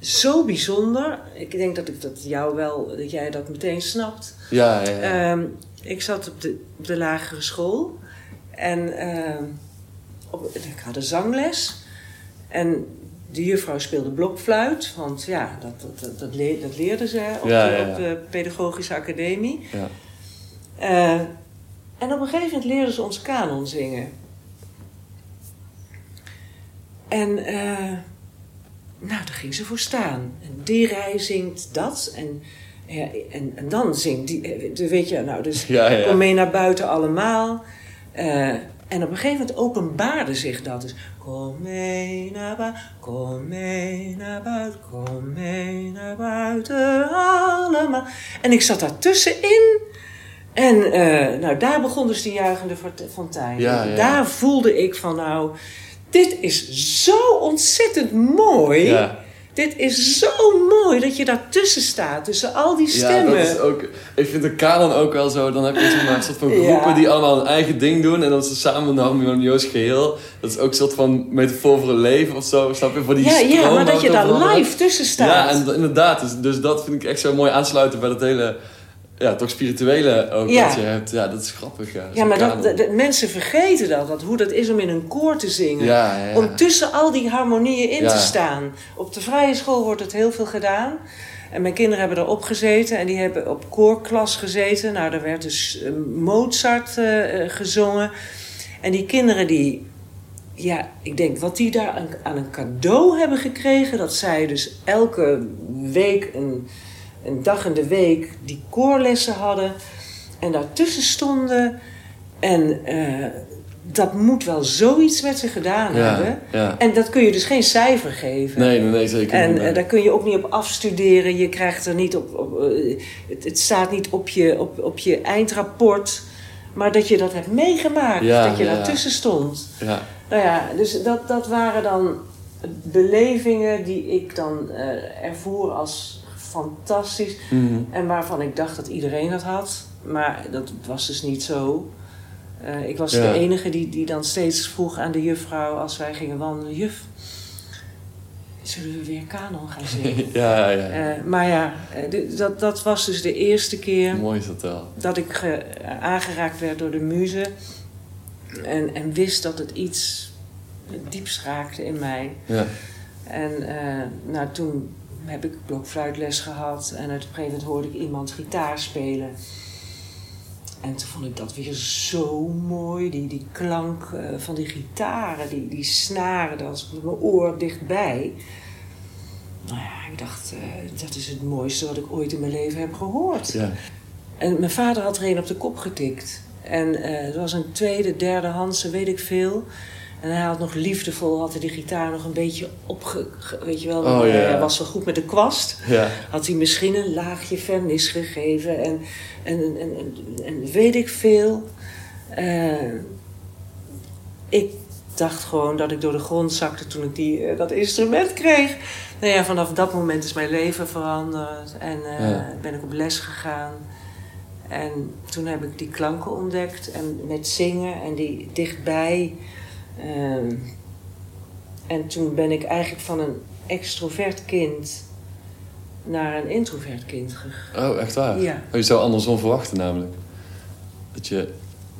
Zo bijzonder. Ik denk dat ik dat jou wel, dat jij dat meteen snapt. ja, ja. ja. Ehm, ik zat op de, op de lagere school en ehm, op, ik had een zangles. En de juffrouw speelde blokfluit, want ja, dat, dat, dat, dat, leer- dat leerde ze op, Ja, de, op de pedagogische academie. ja. Eh, en op een gegeven moment leerden ze ons kanon zingen. En eh, nou, daar ging ze voor staan. En die rij zingt dat. En, ja, en, en dan zingt die, eh, weet je, nou, dus Ja, ja. kom mee naar buiten allemaal. Eh, en op een gegeven moment openbaarde zich dat. Dus kom mee naar buiten, kom mee naar buiten, kom mee naar buiten allemaal. En ik zat daar tussenin. En eh, nou, daar begon dus die juichende fontein. Ja, ja. Daar voelde ik van nou, dit is zo ontzettend mooi. Ja. Dit is zo mooi dat je daartussen staat, tussen al die stemmen. Ja, dat is ook... Ik vind de kanon ook wel zo. Dan heb je zeg maar, een soort van groepen Ja. die allemaal een eigen ding doen. En dan ze samen een harmonieus geheel. Dat is ook een soort van metafoor voor het leven of zo. Snap je? Voor die ja, ja, maar dat je daar live tussen staat. Ja, en inderdaad. Dus, dus dat vind ik echt zo mooi aansluiten bij dat hele... Ja, toch spirituele ook Ja. wat je hebt. Ja, dat is grappig. Ja, Ja, maar dat, dat- dat- mensen vergeten dat, dat, hoe dat is om in een koor te zingen. Ja. Om tussen al die harmonieën in te staan. Op de vrije school wordt het heel veel gedaan. En mijn kinderen hebben erop gezeten en die hebben op koorklas gezeten. Nou, daar werd dus eh, Mozart eh, gezongen. En die kinderen die, ja, ik denk wat die daar aan, aan een cadeau hebben gekregen. Dat zij dus elke week, een, een dag in de week, die koorlessen hadden. en daartussen stonden. En eh, dat moet wel zoiets met ze gedaan hebben. Ja. En dat kun je dus geen cijfer geven. Nee, nee, nee, zeker En niet. eh, daar kun je ook niet op afstuderen. Je krijgt er niet op. op eh, het, het staat niet op je, op, op je eindrapport. Maar dat je dat hebt meegemaakt. Ja, dat je daartussen stond. Ja, Nou ja, dus dat, dat waren dan belevingen die ik dan eh, ervoer als fantastisch. Mhm. En waarvan ik dacht dat iedereen dat had. Maar dat was dus niet zo. Eh, ik was Ja. de enige die, die dan steeds vroeg aan de juffrouw als wij gingen wandelen: Juf, zullen we weer kanon gaan zingen? ja, ja. Eh, maar ja, eh, dat, dat was dus de eerste keer Mooi is dat wel. dat ik ge- aangeraakt werd door de muze. En, en wist dat het iets dieps raakte in mij. Ja. En nou, toen heb ik blokfluitles gehad. En op een gegeven moment hoorde ik iemand gitaar spelen. En toen vond ik dat weer zo mooi. Die, die klank eh, van die gitaren, die, die snaren, dat was mijn oor dichtbij. Nou ja, ik dacht, eh, dat is het mooiste wat ik ooit in mijn leven heb gehoord. Ja. En mijn vader had er een op de kop getikt. En eh het was een tweede, derde Hanse, weet ik veel. En hij had nog liefdevol, had hij die gitaar nog een beetje opge... ge- Weet je wel, Oh, hij was wel goed met de kwast. Had hij misschien een laagje vernis gegeven en, en, en, en, en weet ik veel. Eh, ik dacht gewoon dat ik door de grond zakte toen ik die, eh, dat instrument kreeg. Nou ja, vanaf dat moment is mijn leven veranderd en eh, Ja. ben ik op les gegaan. En toen heb ik die klanken ontdekt en met zingen en die dichtbij. Ehm, en toen ben ik eigenlijk van een extrovert kind naar een introvert kind gegaan. Oh, echt waar? Ja. Oh, je zou andersom verwachten namelijk. Dat je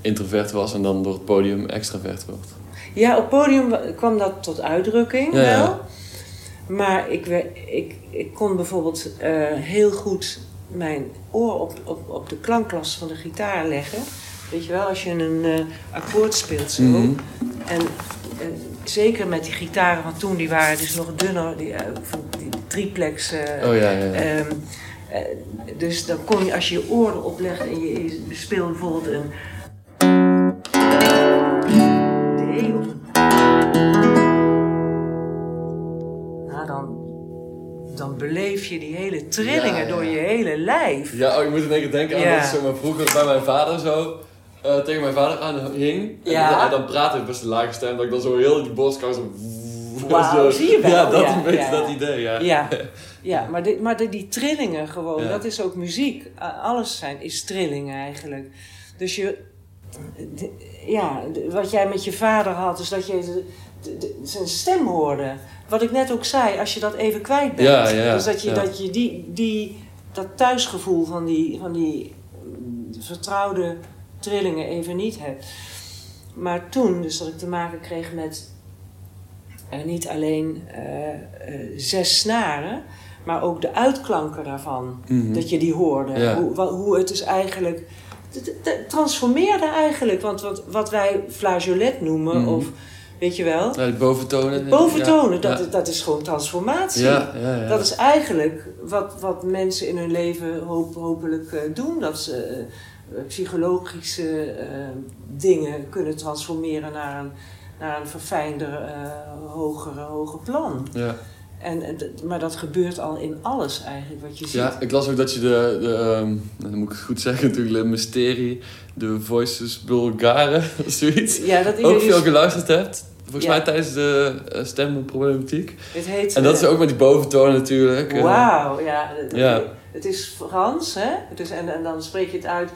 introvert was en dan door het podium extravert wordt. Ja, op podium wa- kwam dat tot uitdrukking Ja, ja. wel. Maar ik, ik, ik kon bijvoorbeeld eh, heel goed mijn oor op, op, op de klankklas van de gitaar leggen. Weet je wel, als je een eh, akkoord speelt zo. Mhm. En, en zeker met die gitaren van toen, die waren dus nog dunner. Die, van die triplex. eh, Oh ja, ja. ja. Ehm, eh, dus dan kon je, als je je oor erop legt en je, je speelde bijvoorbeeld een. Nou, dan, dan beleef je die hele trillingen Ja, ja. door je hele lijf. Ja, oh, ik moet in één keer denken aan dat zo maar vroeger bij mijn vader zo eh, tegen mijn vader aan hing. En Ja. dan- En dan praatte hij best een lage stem, dat ik dan zo heel die borstkas zo... Wauw, zo- zie je wel. Ja, dat Ja, een beetje ja. dat idee, ja. Ja, ja maar, dit, maar die, die trillingen gewoon, dat is ook muziek. A- Alles zijn, is trillingen eigenlijk. Dus je, ja, wat jij met je vader had, is dat je de- de- de- zijn stem hoorde. Wat ik net ook zei, als je dat even kwijt bent. Ja, ja, dus dat je, dat, je die, die, dat thuisgevoel van die, van die mm, vertrouwde trillingen even niet hebt. Maar toen, dus dat ik te maken kreeg met eh, niet alleen eh, eh, zes snaren, maar ook de uitklanken daarvan. Mhm. Dat je die hoorde. Ja. Hoe, hoe het dus eigenlijk. Het, transformeerde eigenlijk. Want wat, wat wij flageolet noemen, Mhm. of weet je wel. Ja, boventonen. Boventonen, ja. dat, dat is gewoon transformatie. Ja, ja, ja. Dat is eigenlijk wat, wat mensen in hun leven hoop, hopelijk doen. Dat ze psychologische eh, dingen kunnen transformeren naar een, naar een verfijnder, eh hogere, hoger plan. Ja. En, maar dat gebeurt al in alles eigenlijk wat je ziet. ja, ik las ook dat je de, de ehm, nou, dan moet ik het goed zeggen natuurlijk, de mysterie, de Voices Bulgare, of zoiets, Ja, dat ook veel geluisterd hebt. Volgens Ja. mij tijdens de eh, stemproblematiek. het heet, En dat is eh, ook met die boventonen natuurlijk. eh. Wauw, ja. Het- Ja. Het is Frans, hè? Het is, en, en dan spreek je het uit.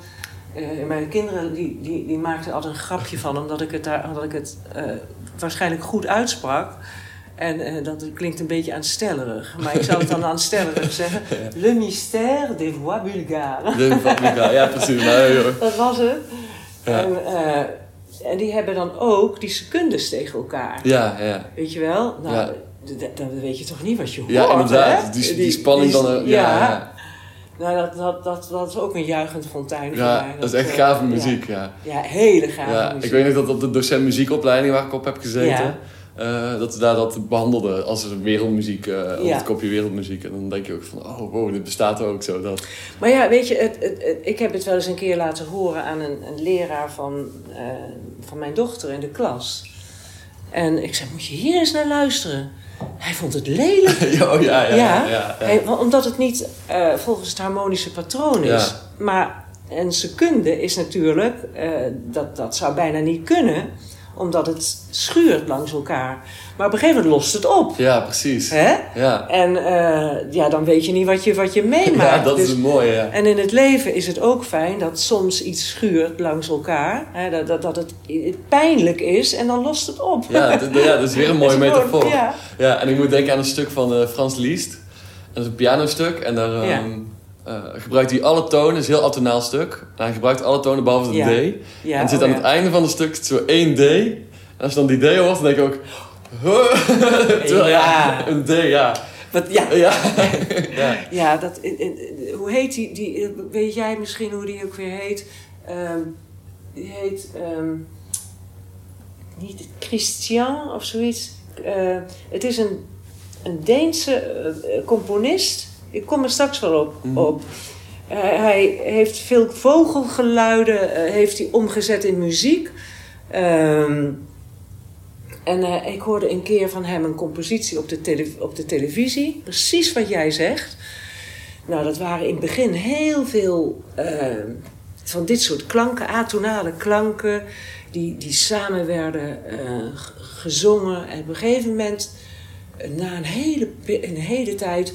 Eh, mijn kinderen die, die, die maakten altijd een grapje van, omdat ik het, daar, omdat ik het eh, waarschijnlijk goed uitsprak. En eh, dat klinkt een beetje aanstellerig. Maar ik zou het dan aanstellerig zeggen. Le mystère des voix bulgares. De fabrika, ja precies. Nou. Dat was het. Ja. En, en die hebben dan ook die secundes tegen elkaar. Ja, ja. Weet je wel? Nou, dan weet je toch niet wat je hoort, Ja, inderdaad. hè? Die, die, spanning dan. ja, ja. Nou, dat, dat, dat, dat is ook een juichend fontein Ja, mij. dat is echt eh, gave ja. muziek, ja. Ja, hele gave Ja, muziek. ik weet nog dat op de docent muziekopleiding waar ik op heb gezeten, eh, dat ze daar dat behandelden als wereldmuziek, eh Ja. het kopje wereldmuziek. En dan denk je ook van, oh wow, dit bestaat ook zo. Dat. Maar ja, weet je, het, het, het- ik heb het wel eens een keer laten horen aan een, een leraar van, eh, van mijn dochter in de klas. En ik zei, moet je hier eens naar luisteren? Hij vond het lelijk. ja, oh, ja, ja, ja, Ja. Hij- omdat het niet eh, volgens het harmonische patroon is. Maar een secunde is natuurlijk, eh, dat, dat zou bijna niet kunnen, omdat het schuurt langs elkaar. Maar op een gegeven moment lost het op. Ja, precies. Hè? Ja. En eh, ja, dan weet je niet wat je, wat je meemaakt. ja, dat is Dus- het mooie, ja. en in het leven is het ook fijn dat soms iets schuurt langs elkaar. Hè, dat, dat, dat het pijnlijk is en dan lost het op. Ja, d- d- ja, dat is weer een mooie Dat metafoor. Ja. Ja, en ik moet denken aan een stuk van eh, Frans Liszt. Dat is een pianostuk. En daar ehm, Eh, gebruikt hij alle tonen. Het is een heel atonaal stuk. En hij gebruikt alle tonen behalve de Ja. D. Ja, en het zit oh aan ja. het einde van het stuk zo één D. En als je dan die D hoort, dan denk ik ook... Terwijl, ja. Ja. een D, ja. Wat, ja, Ja. ja. dat, in- in- hoe heet die, die? Weet jij misschien hoe die ook weer heet? Ehm, die heet ehm, niet Christian of zoiets. Eh, het is een, een Deense eh, componist. Ik kom er straks wel op. Mhm. op. Eh, hij heeft veel vogelgeluiden eh, heeft hij omgezet in muziek. Ehm, en eh, ik hoorde een keer van hem een compositie op de, tele- op de televisie. Precies wat jij zegt. Nou, dat waren in het begin heel veel eh, van dit soort klanken, atonale klanken, die, die samen werden gezongen. En op een gegeven moment, na een hele, een hele tijd,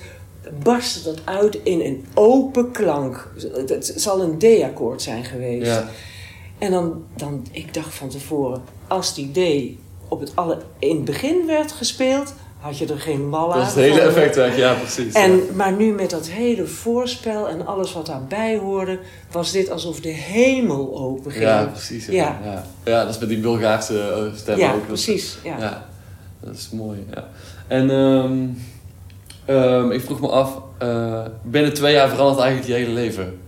barstte dat uit in een open klank. Het, het zal een D-akkoord zijn geweest. ja. En dan, dan, ik dacht van tevoren, als die D op het alle, in het begin werd gespeeld, had je er geen bal aan. Dat is het hele effect, ja, precies. ja. En, maar nu met dat hele voorspel en alles wat daarbij hoorde, was dit alsof de hemel open ging. Ja, precies. Ja. Ja. Ja. Ja. dat is met die Bulgaarse eh, stem Ja, ook. Dat- precies. Ja. Ja, dat is mooi. Ja. En ehm, ehm, ik vroeg me af, eh, binnen twee jaar verandert eigenlijk je hele leven.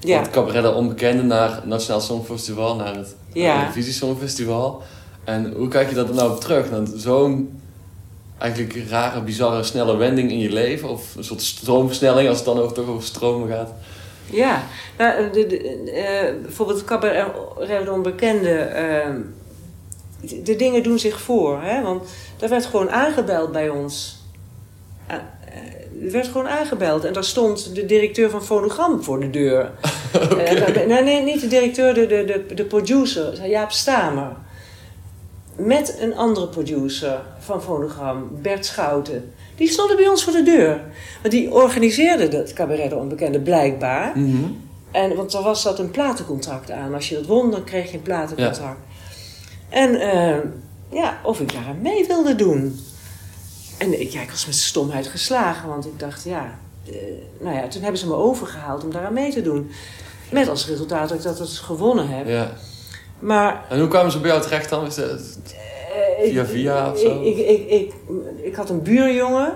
Van Ja. het cabaret de onbekende naar het Nationaal Songfestival, naar het Ja. Televisie Songfestival. En hoe kijk je dat nou op terug? Zo'n eigenlijk rare, bizarre, snelle wending in je leven? Of een soort stroomversnelling als het dan ook toch over stromen gaat? Ja, nou, de, de, eh, bijvoorbeeld cabaret de onbekende. eh, de, dingen doen zich voor. Hè? Want er werd gewoon aangebeld bij ons. Ah, eh, er werd gewoon aangebeld. En daar stond de directeur van Fonogram voor de deur. Eh, nee, nee, niet de directeur, de, de, de, de producer, Jaap Stamer. Met een andere producer van Fonogram, Bert Schouten. Die stonden bij ons voor de deur. Want die organiseerde dat cabaret de onbekende blijkbaar. Mhm. En, want er was dat een platencontract aan. Als je dat won, dan kreeg je een platencontract. En eh, ja, of ik daar aan mee wilde doen. En ik, ja, ik was met stomheid geslagen, want ik dacht, ja... eh, nou ja, toen hebben ze me overgehaald om daaraan mee te doen. Met als resultaat dat ik dat dus gewonnen heb. Ja. Maar... En hoe kwamen ze bij jou terecht dan? Eh, Via via of zo? Ik, ik, ik, ik, had een buurjongen.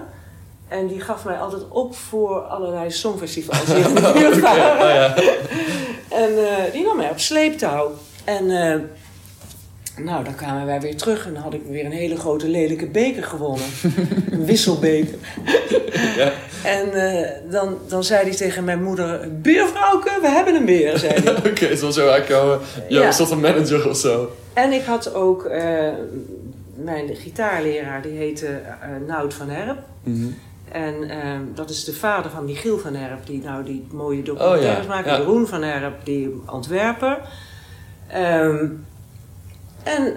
En die gaf mij altijd op voor allerlei songfestivals die in de buurt Oké, waren. oh ja. En eh, die nam mij op sleeptouw. En nou, dan kwamen wij weer terug en dan had ik weer een hele grote lelijke beker gewonnen. een wisselbeker. Ja. En eh, dan, dan zei hij tegen mijn moeder, buurvrouwke, we hebben hem weer, zei hij. Oké, het was zo eigenlijk jouw, jouw Ja. soort van manager of zo. En ik had ook eh, mijn gitaarleraar, die heette eh Nout van Herp. Mhm. En eh, dat is de vader van Michiel van Herp, die nou die mooie documentaires Oh ja, maakt. ja. Jeroen van Herp, die Antwerper. Ehm, en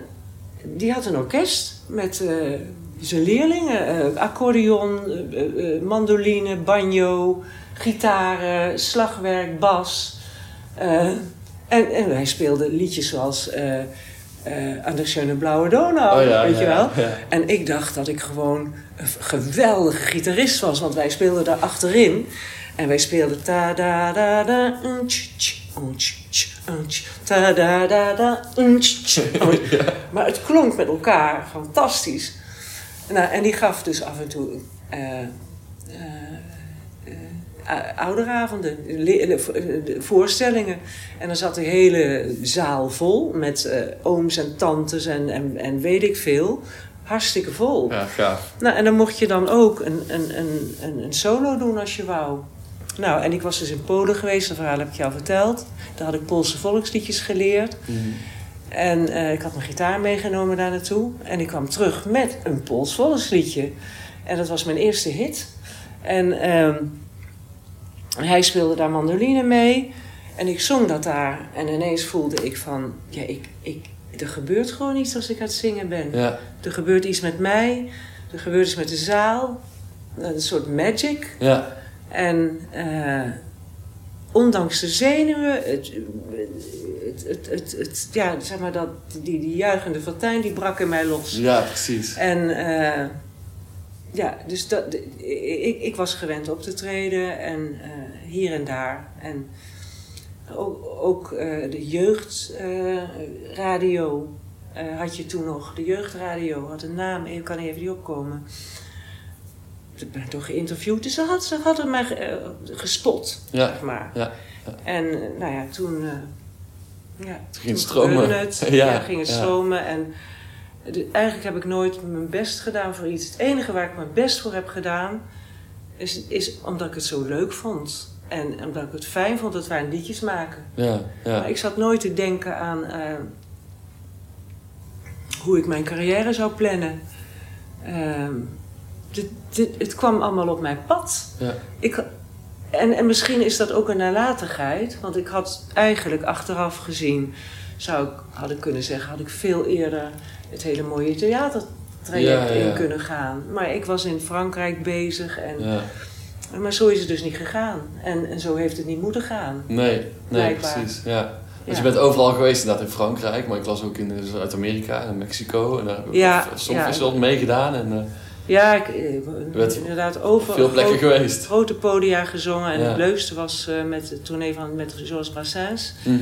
die had een orkest met eh, zijn leerlingen. eh, accordeon, eh, mandoline, banjo, gitaren, slagwerk, bas. En, en wij speelden liedjes zoals... eh Aan de schöne blauwe Donau, Oh ja, weet ja, je wel. ja. En ik dacht dat ik gewoon een geweldige gitarist was, want wij speelden daar achterin. En wij speelden ta da da da tsch, ta da da da. Maar het klonk met elkaar fantastisch. Nou, en die gaf dus af en toe eh, eh, eh, ouderavonden, voorstellingen. En dan zat de hele zaal vol met ooms en tantes en, en, en weet ik veel. hartstikke vol. Ja, gaaf. Nou, en dan mocht je dan ook een, een, een, een solo doen als je wou. Nou, en ik was dus in Polen geweest, dat verhaal heb ik je al verteld. Daar had ik Poolse volksliedjes geleerd. Mhm. En eh, ik had mijn gitaar meegenomen daar naartoe. En ik kwam terug met een Pools volksliedje. En dat was mijn eerste hit. En ehm, hij speelde daar mandoline mee. En ik zong dat daar. En ineens voelde ik van... Ja, ik, ik, er gebeurt gewoon iets als ik aan het zingen ben. Ja, Er gebeurt iets met mij. Er gebeurt iets met de zaal. Een soort magic. ja, En eh, ondanks de zenuwen, het, het, het, het, ja, zeg maar dat, die, die juichende fontein, die brak in mij los. ja, precies. En eh, ja, dus dat, ik, ik was gewend op te treden en eh, hier en daar. En ook, ook de jeugdradio had je toen nog. De jeugdradio had een naam, ik kan even niet opkomen. Ik ben toch geïnterviewd, dus ze, had, ze hadden mij eh, gespot, Ja, zeg maar. ja, En eh, nou ja, toen... eh, ja, Toen ging het stromen. Het. Ja, Ja, ging het stromen. En de- eigenlijk heb ik nooit mijn best gedaan voor iets. Het enige waar ik mijn best voor heb gedaan, is, is omdat ik het zo leuk vond. En omdat ik het fijn vond dat wij liedjes maken. ja, ja. Maar ik zat nooit te denken aan hoe ik mijn carrière zou plannen. Ehm, dit, dit, het kwam allemaal op mijn pad. Ja. Ik, en, en misschien is dat ook een nalatigheid, want ik had eigenlijk achteraf gezien, zou ik, had ik kunnen zeggen, had ik veel eerder het hele mooie theatertraject Ja, ja. in kunnen gaan. Maar ik was in Frankrijk bezig, en, ja. maar zo is het dus niet gegaan. En, en zo heeft het niet moeten gaan. Nee, nee, precies. Ja. Dus Ja. je bent overal geweest, inderdaad in Frankrijk, maar ik las ook in eh, Zuid-Amerika en Mexico. En daar heb ik Ja, soms ja. wel meegedaan en eh, Ja, ik, bent inderdaad over veel plekken geweest. grote podia gezongen. En Ja. het leukste was eh, met de tournee van met Georges Brassens. Mhm.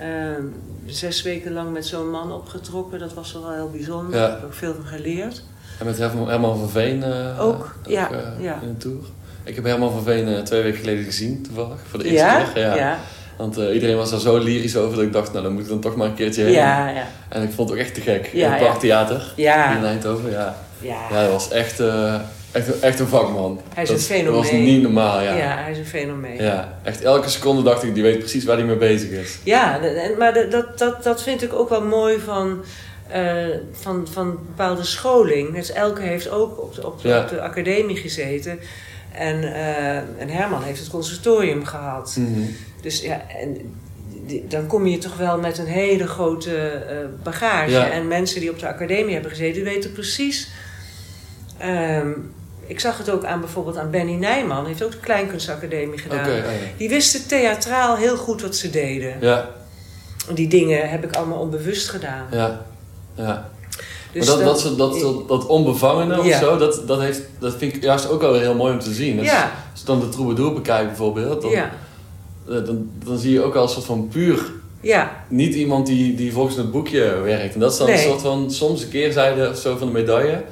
Ehm, zes weken lang met zo'n man opgetrokken. Dat was wel heel bijzonder. Ja. Daar heb ik ook veel van geleerd. En met Herman van Veen eh, Ook, ja, eh, ja. in een tour. Ik heb Herman van Veen eh, twee weken geleden gezien, toevallig, voor de eerste Ja? keer. Ja. Ja. Want eh, iedereen was er zo lyrisch over dat ik dacht, nou dan moet ik dan toch maar een keertje heen. Ja, ja. En ik vond het ook echt te gek. Ja, in het. Parktheater Ja. in Eindhoven, ja. Ja. Ja, dat was echt, eh, echt, echt een vakman. Hij is dat, een fenomeen. Dat was niet normaal, ja. Ja. ja. hij is een fenomeen. echt elke seconde dacht ik, die weet precies waar hij mee bezig is. Ja, maar dat, dat, dat vind ik ook wel mooi van, eh, van, van bepaalde scholing. Dus Elke heeft ook op de, op de, Ja. op de academie gezeten. En, eh, en Herman heeft het conservatorium gehad. Mhm. Dus ja, en die- dan kom je toch wel met een hele grote bagage. Ja. En mensen die op de academie hebben gezeten, die weten precies. Ehm, ik zag het ook aan bijvoorbeeld aan Benny Nijman, heeft ook de Kleinkunstacademie gedaan. Ja. Die wisten theatraal heel goed wat ze deden. Ja, Die dingen heb ik allemaal onbewust gedaan. ja, ja. Dus dat, dat, dat, dat, onbevangene of zo, dat, dat, heeft, dat vind ik juist ook wel heel mooi om te zien. Ja. Als je dan de troubadour bekijkt bijvoorbeeld, dan, ja, eh, dan, dan zie je ook al een soort van puur ja, niet iemand die, die volgens het boekje werkt. En dat is dan Nee. een soort van, soms een keerzijde of zo van de medaille.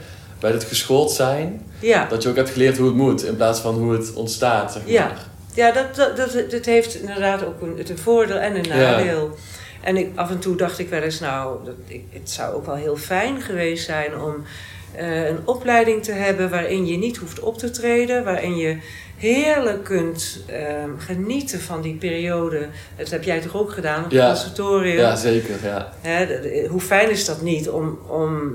Bij het geschoold zijn, ja. dat je ook hebt geleerd hoe het moet, in plaats van hoe het ontstaat, zeg maar. Ja. Ja, dat, dat, dat, dat heeft inderdaad ook een, het een voordeel en een Ja. nadeel. En ik, af en toe dacht ik wel eens, nou, dat, ik, het zou ook wel heel fijn geweest zijn om eh, een opleiding te hebben waarin je niet hoeft op te treden, waarin je heerlijk kunt ehm, genieten van die periode. Dat heb jij toch ook gedaan op het Ja. conservatorium? Ja, zeker, ja. Hè, de- hoe fijn is dat niet om, om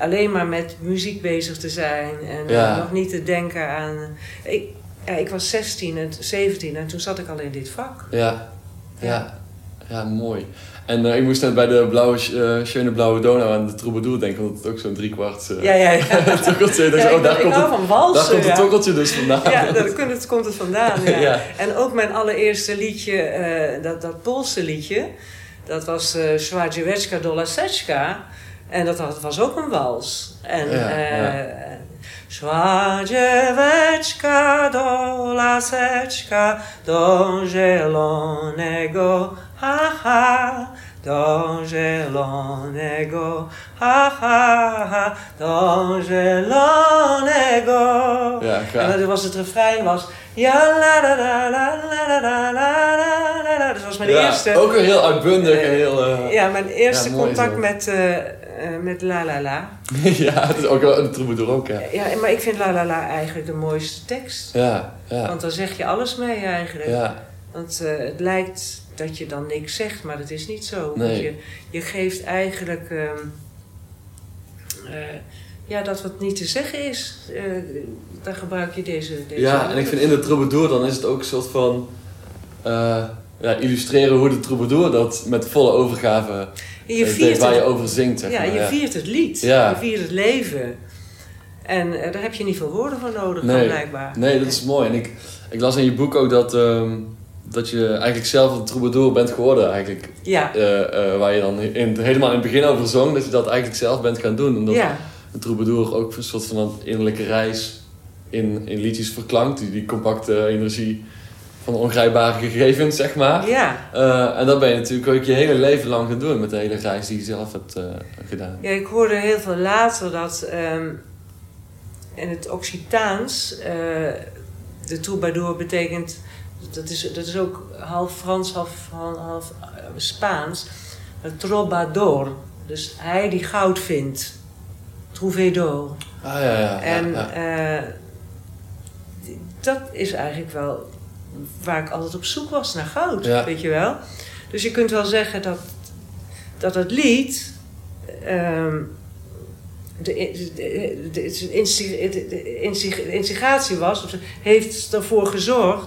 alleen maar met muziek bezig te zijn en Ja. eh, nog niet te denken aan. Ik, ja, ik was 16 en 17 en toen zat ik al in dit vak. Ja, ja, ja, mooi. En eh, ik moest net bij de blauwe, eh schöne blauwe Donau aan de troubadour denken, want het ook zo'n driekwart uh, Ja, ja, ja. tokkeltje. Dus, Ja, oh, ik, daar komt het, van walsen. daar komt het ja. tokkeltje dus vandaan. Ja, daar komt het, komt het vandaan. Ja. En ook mijn allereerste liedje, eh, dat, dat Poolse liedje, dat was eh Swadzieweczka do Laseczka. En dat was ook een wals. En Ja, eh Swadzieweczka do Laseczka, do zielonego, ha ha. Do zielonego, ha ha ha, do zielonego. Ja, gaaf. En dan was het refrein was ja la la la la la la la la la la. Dus was was mijn Ja, eerste... Ook weer heel uitbundig en heel... eh, Ja, mijn eerste Ja, contact zo. met, eh, eh, met La La La. ja, het is ook wel een troubadour ook, ja. Ja, maar ik vind La La La eigenlijk de mooiste tekst. Ja, ja, Want daar zeg je alles mee eigenlijk. ja, Want eh, het lijkt dat je dan niks zegt, maar dat is niet zo. Nee. Want je, je geeft eigenlijk ehm, eh, ja, dat wat niet te zeggen is. eh, daar gebruik je deze. deze ja. En ik vind in de troubadour dan is het ook een soort van... eh, ja, illustreren hoe de troubadour dat met volle overgave je eh, viert waar je over zingt, zeg ja, maar. je viert het lied. Ja. Je viert het leven. En daar heb je niet veel woorden voor nodig, Nee. blijkbaar. Nee, dat is mooi. En ik, ik las in je boek ook dat, ehm, dat je eigenlijk zelf een troubadour bent geworden. Eigenlijk. Ja, waar je dan in, helemaal in het begin over zong. Dat je dat eigenlijk zelf bent gaan doen. Omdat ja. Een troubadour ook een soort van een innerlijke reis in, in liedjes verklankt. Die, die compacte energie van ongrijpbare gegevens, zeg maar. ja. Eh, en dat ben je natuurlijk ook je hele leven lang gaan doen. Met de hele reis die je zelf hebt eh, gedaan. Ja, ik hoorde heel veel later dat ehm, in het Occitaans eh, de troubadour betekent, dat is, dat is ook half Frans, half, half, half, Spaans, een trobador. Dus hij die goud vindt, trouvedor. Ah ja, ja. ja, en ja. eh, dat is eigenlijk wel waar ik altijd op zoek was naar goud, Ja. weet je wel. Dus je kunt wel zeggen dat, dat het lied ehm, de, de, de, de, insti- de- de insti- instigatie was, of heeft ervoor gezorgd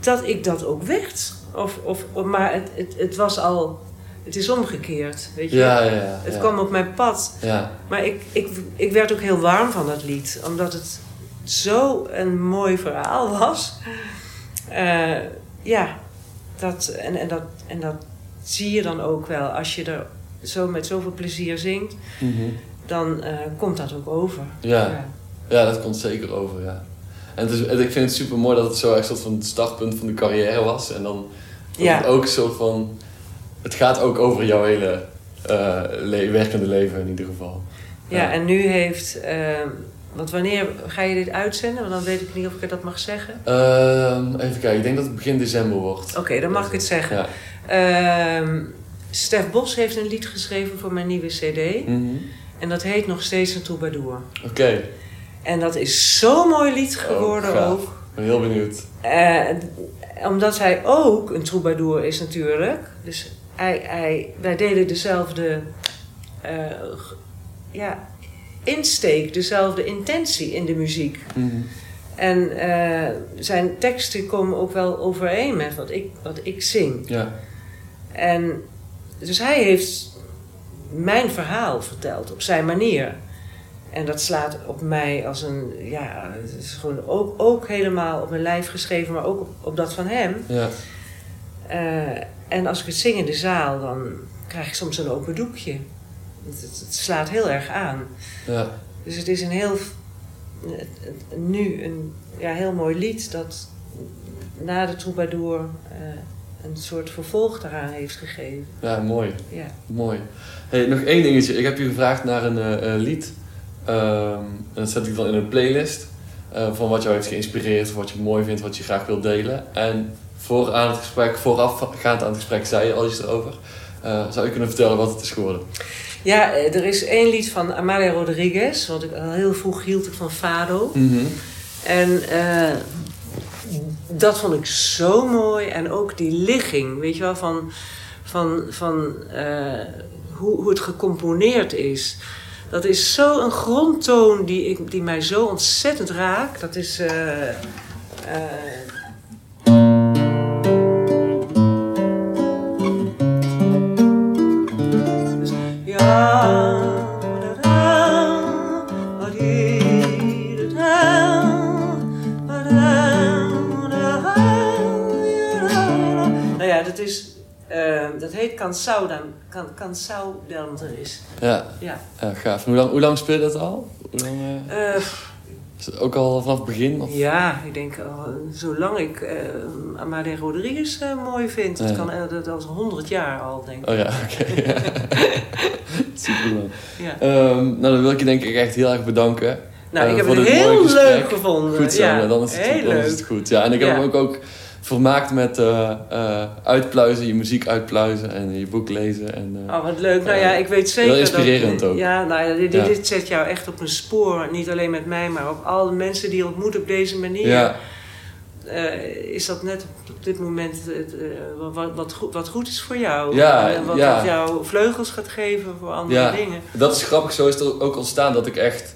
dat ik dat ook werd. Of, of, of- maar het, het, het was al, het is omgekeerd, weet je. ja, ja, ja. Het kwam op mijn pad. Ja, Maar ik, ik, ik werd ook heel warm van dat lied, omdat het zo een mooi verhaal was. Eh, ja, dat, en, en, dat, en dat zie je dan ook wel. Als je er zo met zoveel plezier zingt, Mhm. dan eh, komt dat ook over. ja. Ja, dat komt zeker over, ja. En het is, en ik vind het super mooi dat het zo echt soort van het startpunt van de carrière was. En dan Ja. ook soort van... Het gaat ook over jouw hele eh, le- werkende leven in ieder geval. Ja, en nu heeft... eh, want wanneer ga je dit uitzenden? Want dan weet ik niet of ik dat mag zeggen. Ehm, even kijken, ik denk dat het begin december wordt. Oké, dan mag ik het zeggen. Ja. Ehm Stef Bos heeft een lied geschreven voor mijn nieuwe cd. Mhm. En dat heet nog steeds een troubadour. Oké, En dat is zo'n mooi lied geworden Oh, gaaf. ook. ik ben heel benieuwd. Eh, omdat hij ook een troubadour is natuurlijk. Dus hij, hij, wij delen dezelfde eh, ja, insteek, dezelfde intentie in de muziek. Mhm. En eh, zijn teksten komen ook wel overeen met wat ik, wat ik zing. Ja, En dus hij heeft mijn verhaal verteld op zijn manier. En dat slaat op mij als een, ja, het is gewoon ook, ook helemaal op mijn lijf geschreven, maar ook op, op dat van hem. ja, en als ik het zing in de zaal, dan krijg ik soms een open doekje. Het, het, het slaat heel erg aan. ja. Dus het is een heel, nu een ja, heel mooi lied dat na de troubadour eh, een soort vervolg daaraan heeft gegeven. Ja, mooi. Ja. Mooi. Hey, nog één dingetje. Ik heb je gevraagd naar een eh, eh, lied. En dat zet ik dan in een playlist. eh, van wat jou heeft geïnspireerd, wat je mooi vindt, wat je graag wilt delen. En voor aan het gesprek, voorafgaand aan het gesprek, zei je al iets erover. Eh, zou je kunnen vertellen wat het is geworden? Ja, eh, er is één lied van Amalia Rodriguez, want ik al heel vroeg hield ik van Fado. En eh, dat vond ik zo mooi. En ook die ligging, weet je wel, van, van, van hoe, hoe het gecomponeerd is. Dat is zo'n grondtoon die, ik, die mij zo ontzettend raakt. Dat is. Nou ja, dat is. eh, dat heet Cansau dan. Can, Cansau Danteris. Ja, Ja. ja gaaf. Hoe lang, hoe lang speel je dat al? Hoe lang, eh, Eh, is ook al vanaf het begin? Of? ja, ik denk al, zolang ik eh Amadeo Rodriguez eh, mooi vind. Ja. kan eh, dat als 100 jaar al, denk ik. Oh ja, oké. Super. Ja. Ehm, nou, dan wil ik je denk ik echt heel erg bedanken. Nou, eh, ik heb voor het heel leuk gevonden. Goed zo, ja, dan, is het, heel dan is leuk. het goed. Ja, en ik heb hem ook, ook vermaakt met eh, eh, uitpluizen, je muziek uitpluizen en je boek lezen. En, oh, wat leuk. Nou ja, ik weet zeker heel inspirerend dat... ook. Ja, nou ja, dit, dit, zet jou echt op een spoor. Niet alleen met mij, maar ook alle mensen die je ontmoet op deze manier. Ja. is dat net op dit moment wat, wat, goed, wat goed is voor jou? Ja, wat, ja. wat jou vleugels gaat geven voor andere ja, dingen? Dat is grappig. Zo is het ook ontstaan dat ik echt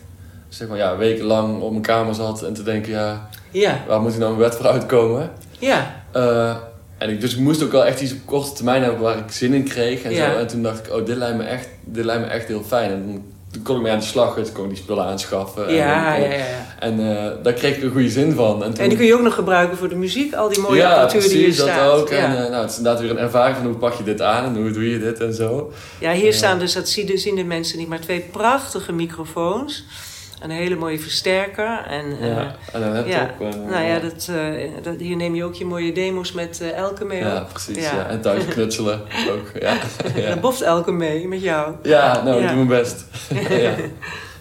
zeg maar, ja, wekenlang op mijn kamer zat en te denken, ja, ja. waar moet ik nou een wet voor uitkomen? Ja. Uh, en ik, dus ik moest ook wel echt iets op korte termijn hebben waar ik zin in kreeg. En, Ja. zo. en toen dacht ik, oh, dit lijkt me echt, dit lijkt me echt heel fijn. En toen kon ik mee aan de slag, toen kon ik die spullen aanschaffen. Ja, en, ja, ja, ja. En uh, daar kreeg ik een goede zin van. En, toen, En die kun je ook nog gebruiken voor de muziek, al die mooie ja, apparatuur precies, die hier dat staat. ook. Ja. En uh, nou, het is inderdaad weer een ervaring van hoe pak je dit aan en hoe doe je dit en zo. ja, hier staan dus, dat zien de, zien de mensen niet, maar twee prachtige microfoons. Een hele mooie versterker. En, uh, ja, en een laptop. ja, en, nou ja, dat, uh, dat, hier neem je ook je mooie demo's met uh, Elke mee Ja, op. precies. Ja. ja. En thuis knutselen ook. Ja. ja. Dan boft Elke mee met jou. Ja, nou, ik doe mijn best. ja,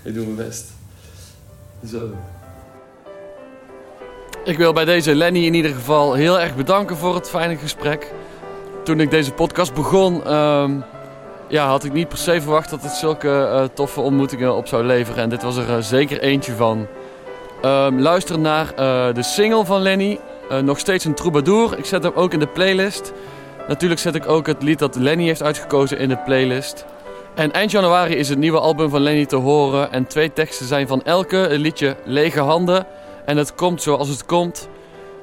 ik doe mijn best. Zo. Ik wil bij deze Lenny in ieder geval heel erg bedanken voor het fijne gesprek. Toen ik deze podcast begon, um, ja, had ik niet per se verwacht dat het zulke uh, toffe ontmoetingen op zou leveren. En dit was er uh, zeker eentje van. Um, luister naar uh, de single van Lenny. nog steeds een troubadour. Ik zet hem ook in de playlist. Natuurlijk zet ik ook het lied dat Lenny heeft uitgekozen in de playlist. En eind januari is het nieuwe album van Lenny te horen. En twee teksten zijn van Elke. Een liedje Lege Handen. En het komt zoals het komt.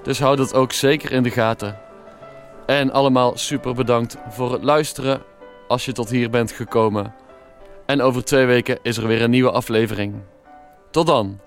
Dus hou dat ook zeker in de gaten. En allemaal super bedankt voor het luisteren als je tot hier bent gekomen. En over twee weken is er weer een nieuwe aflevering. Tot dan!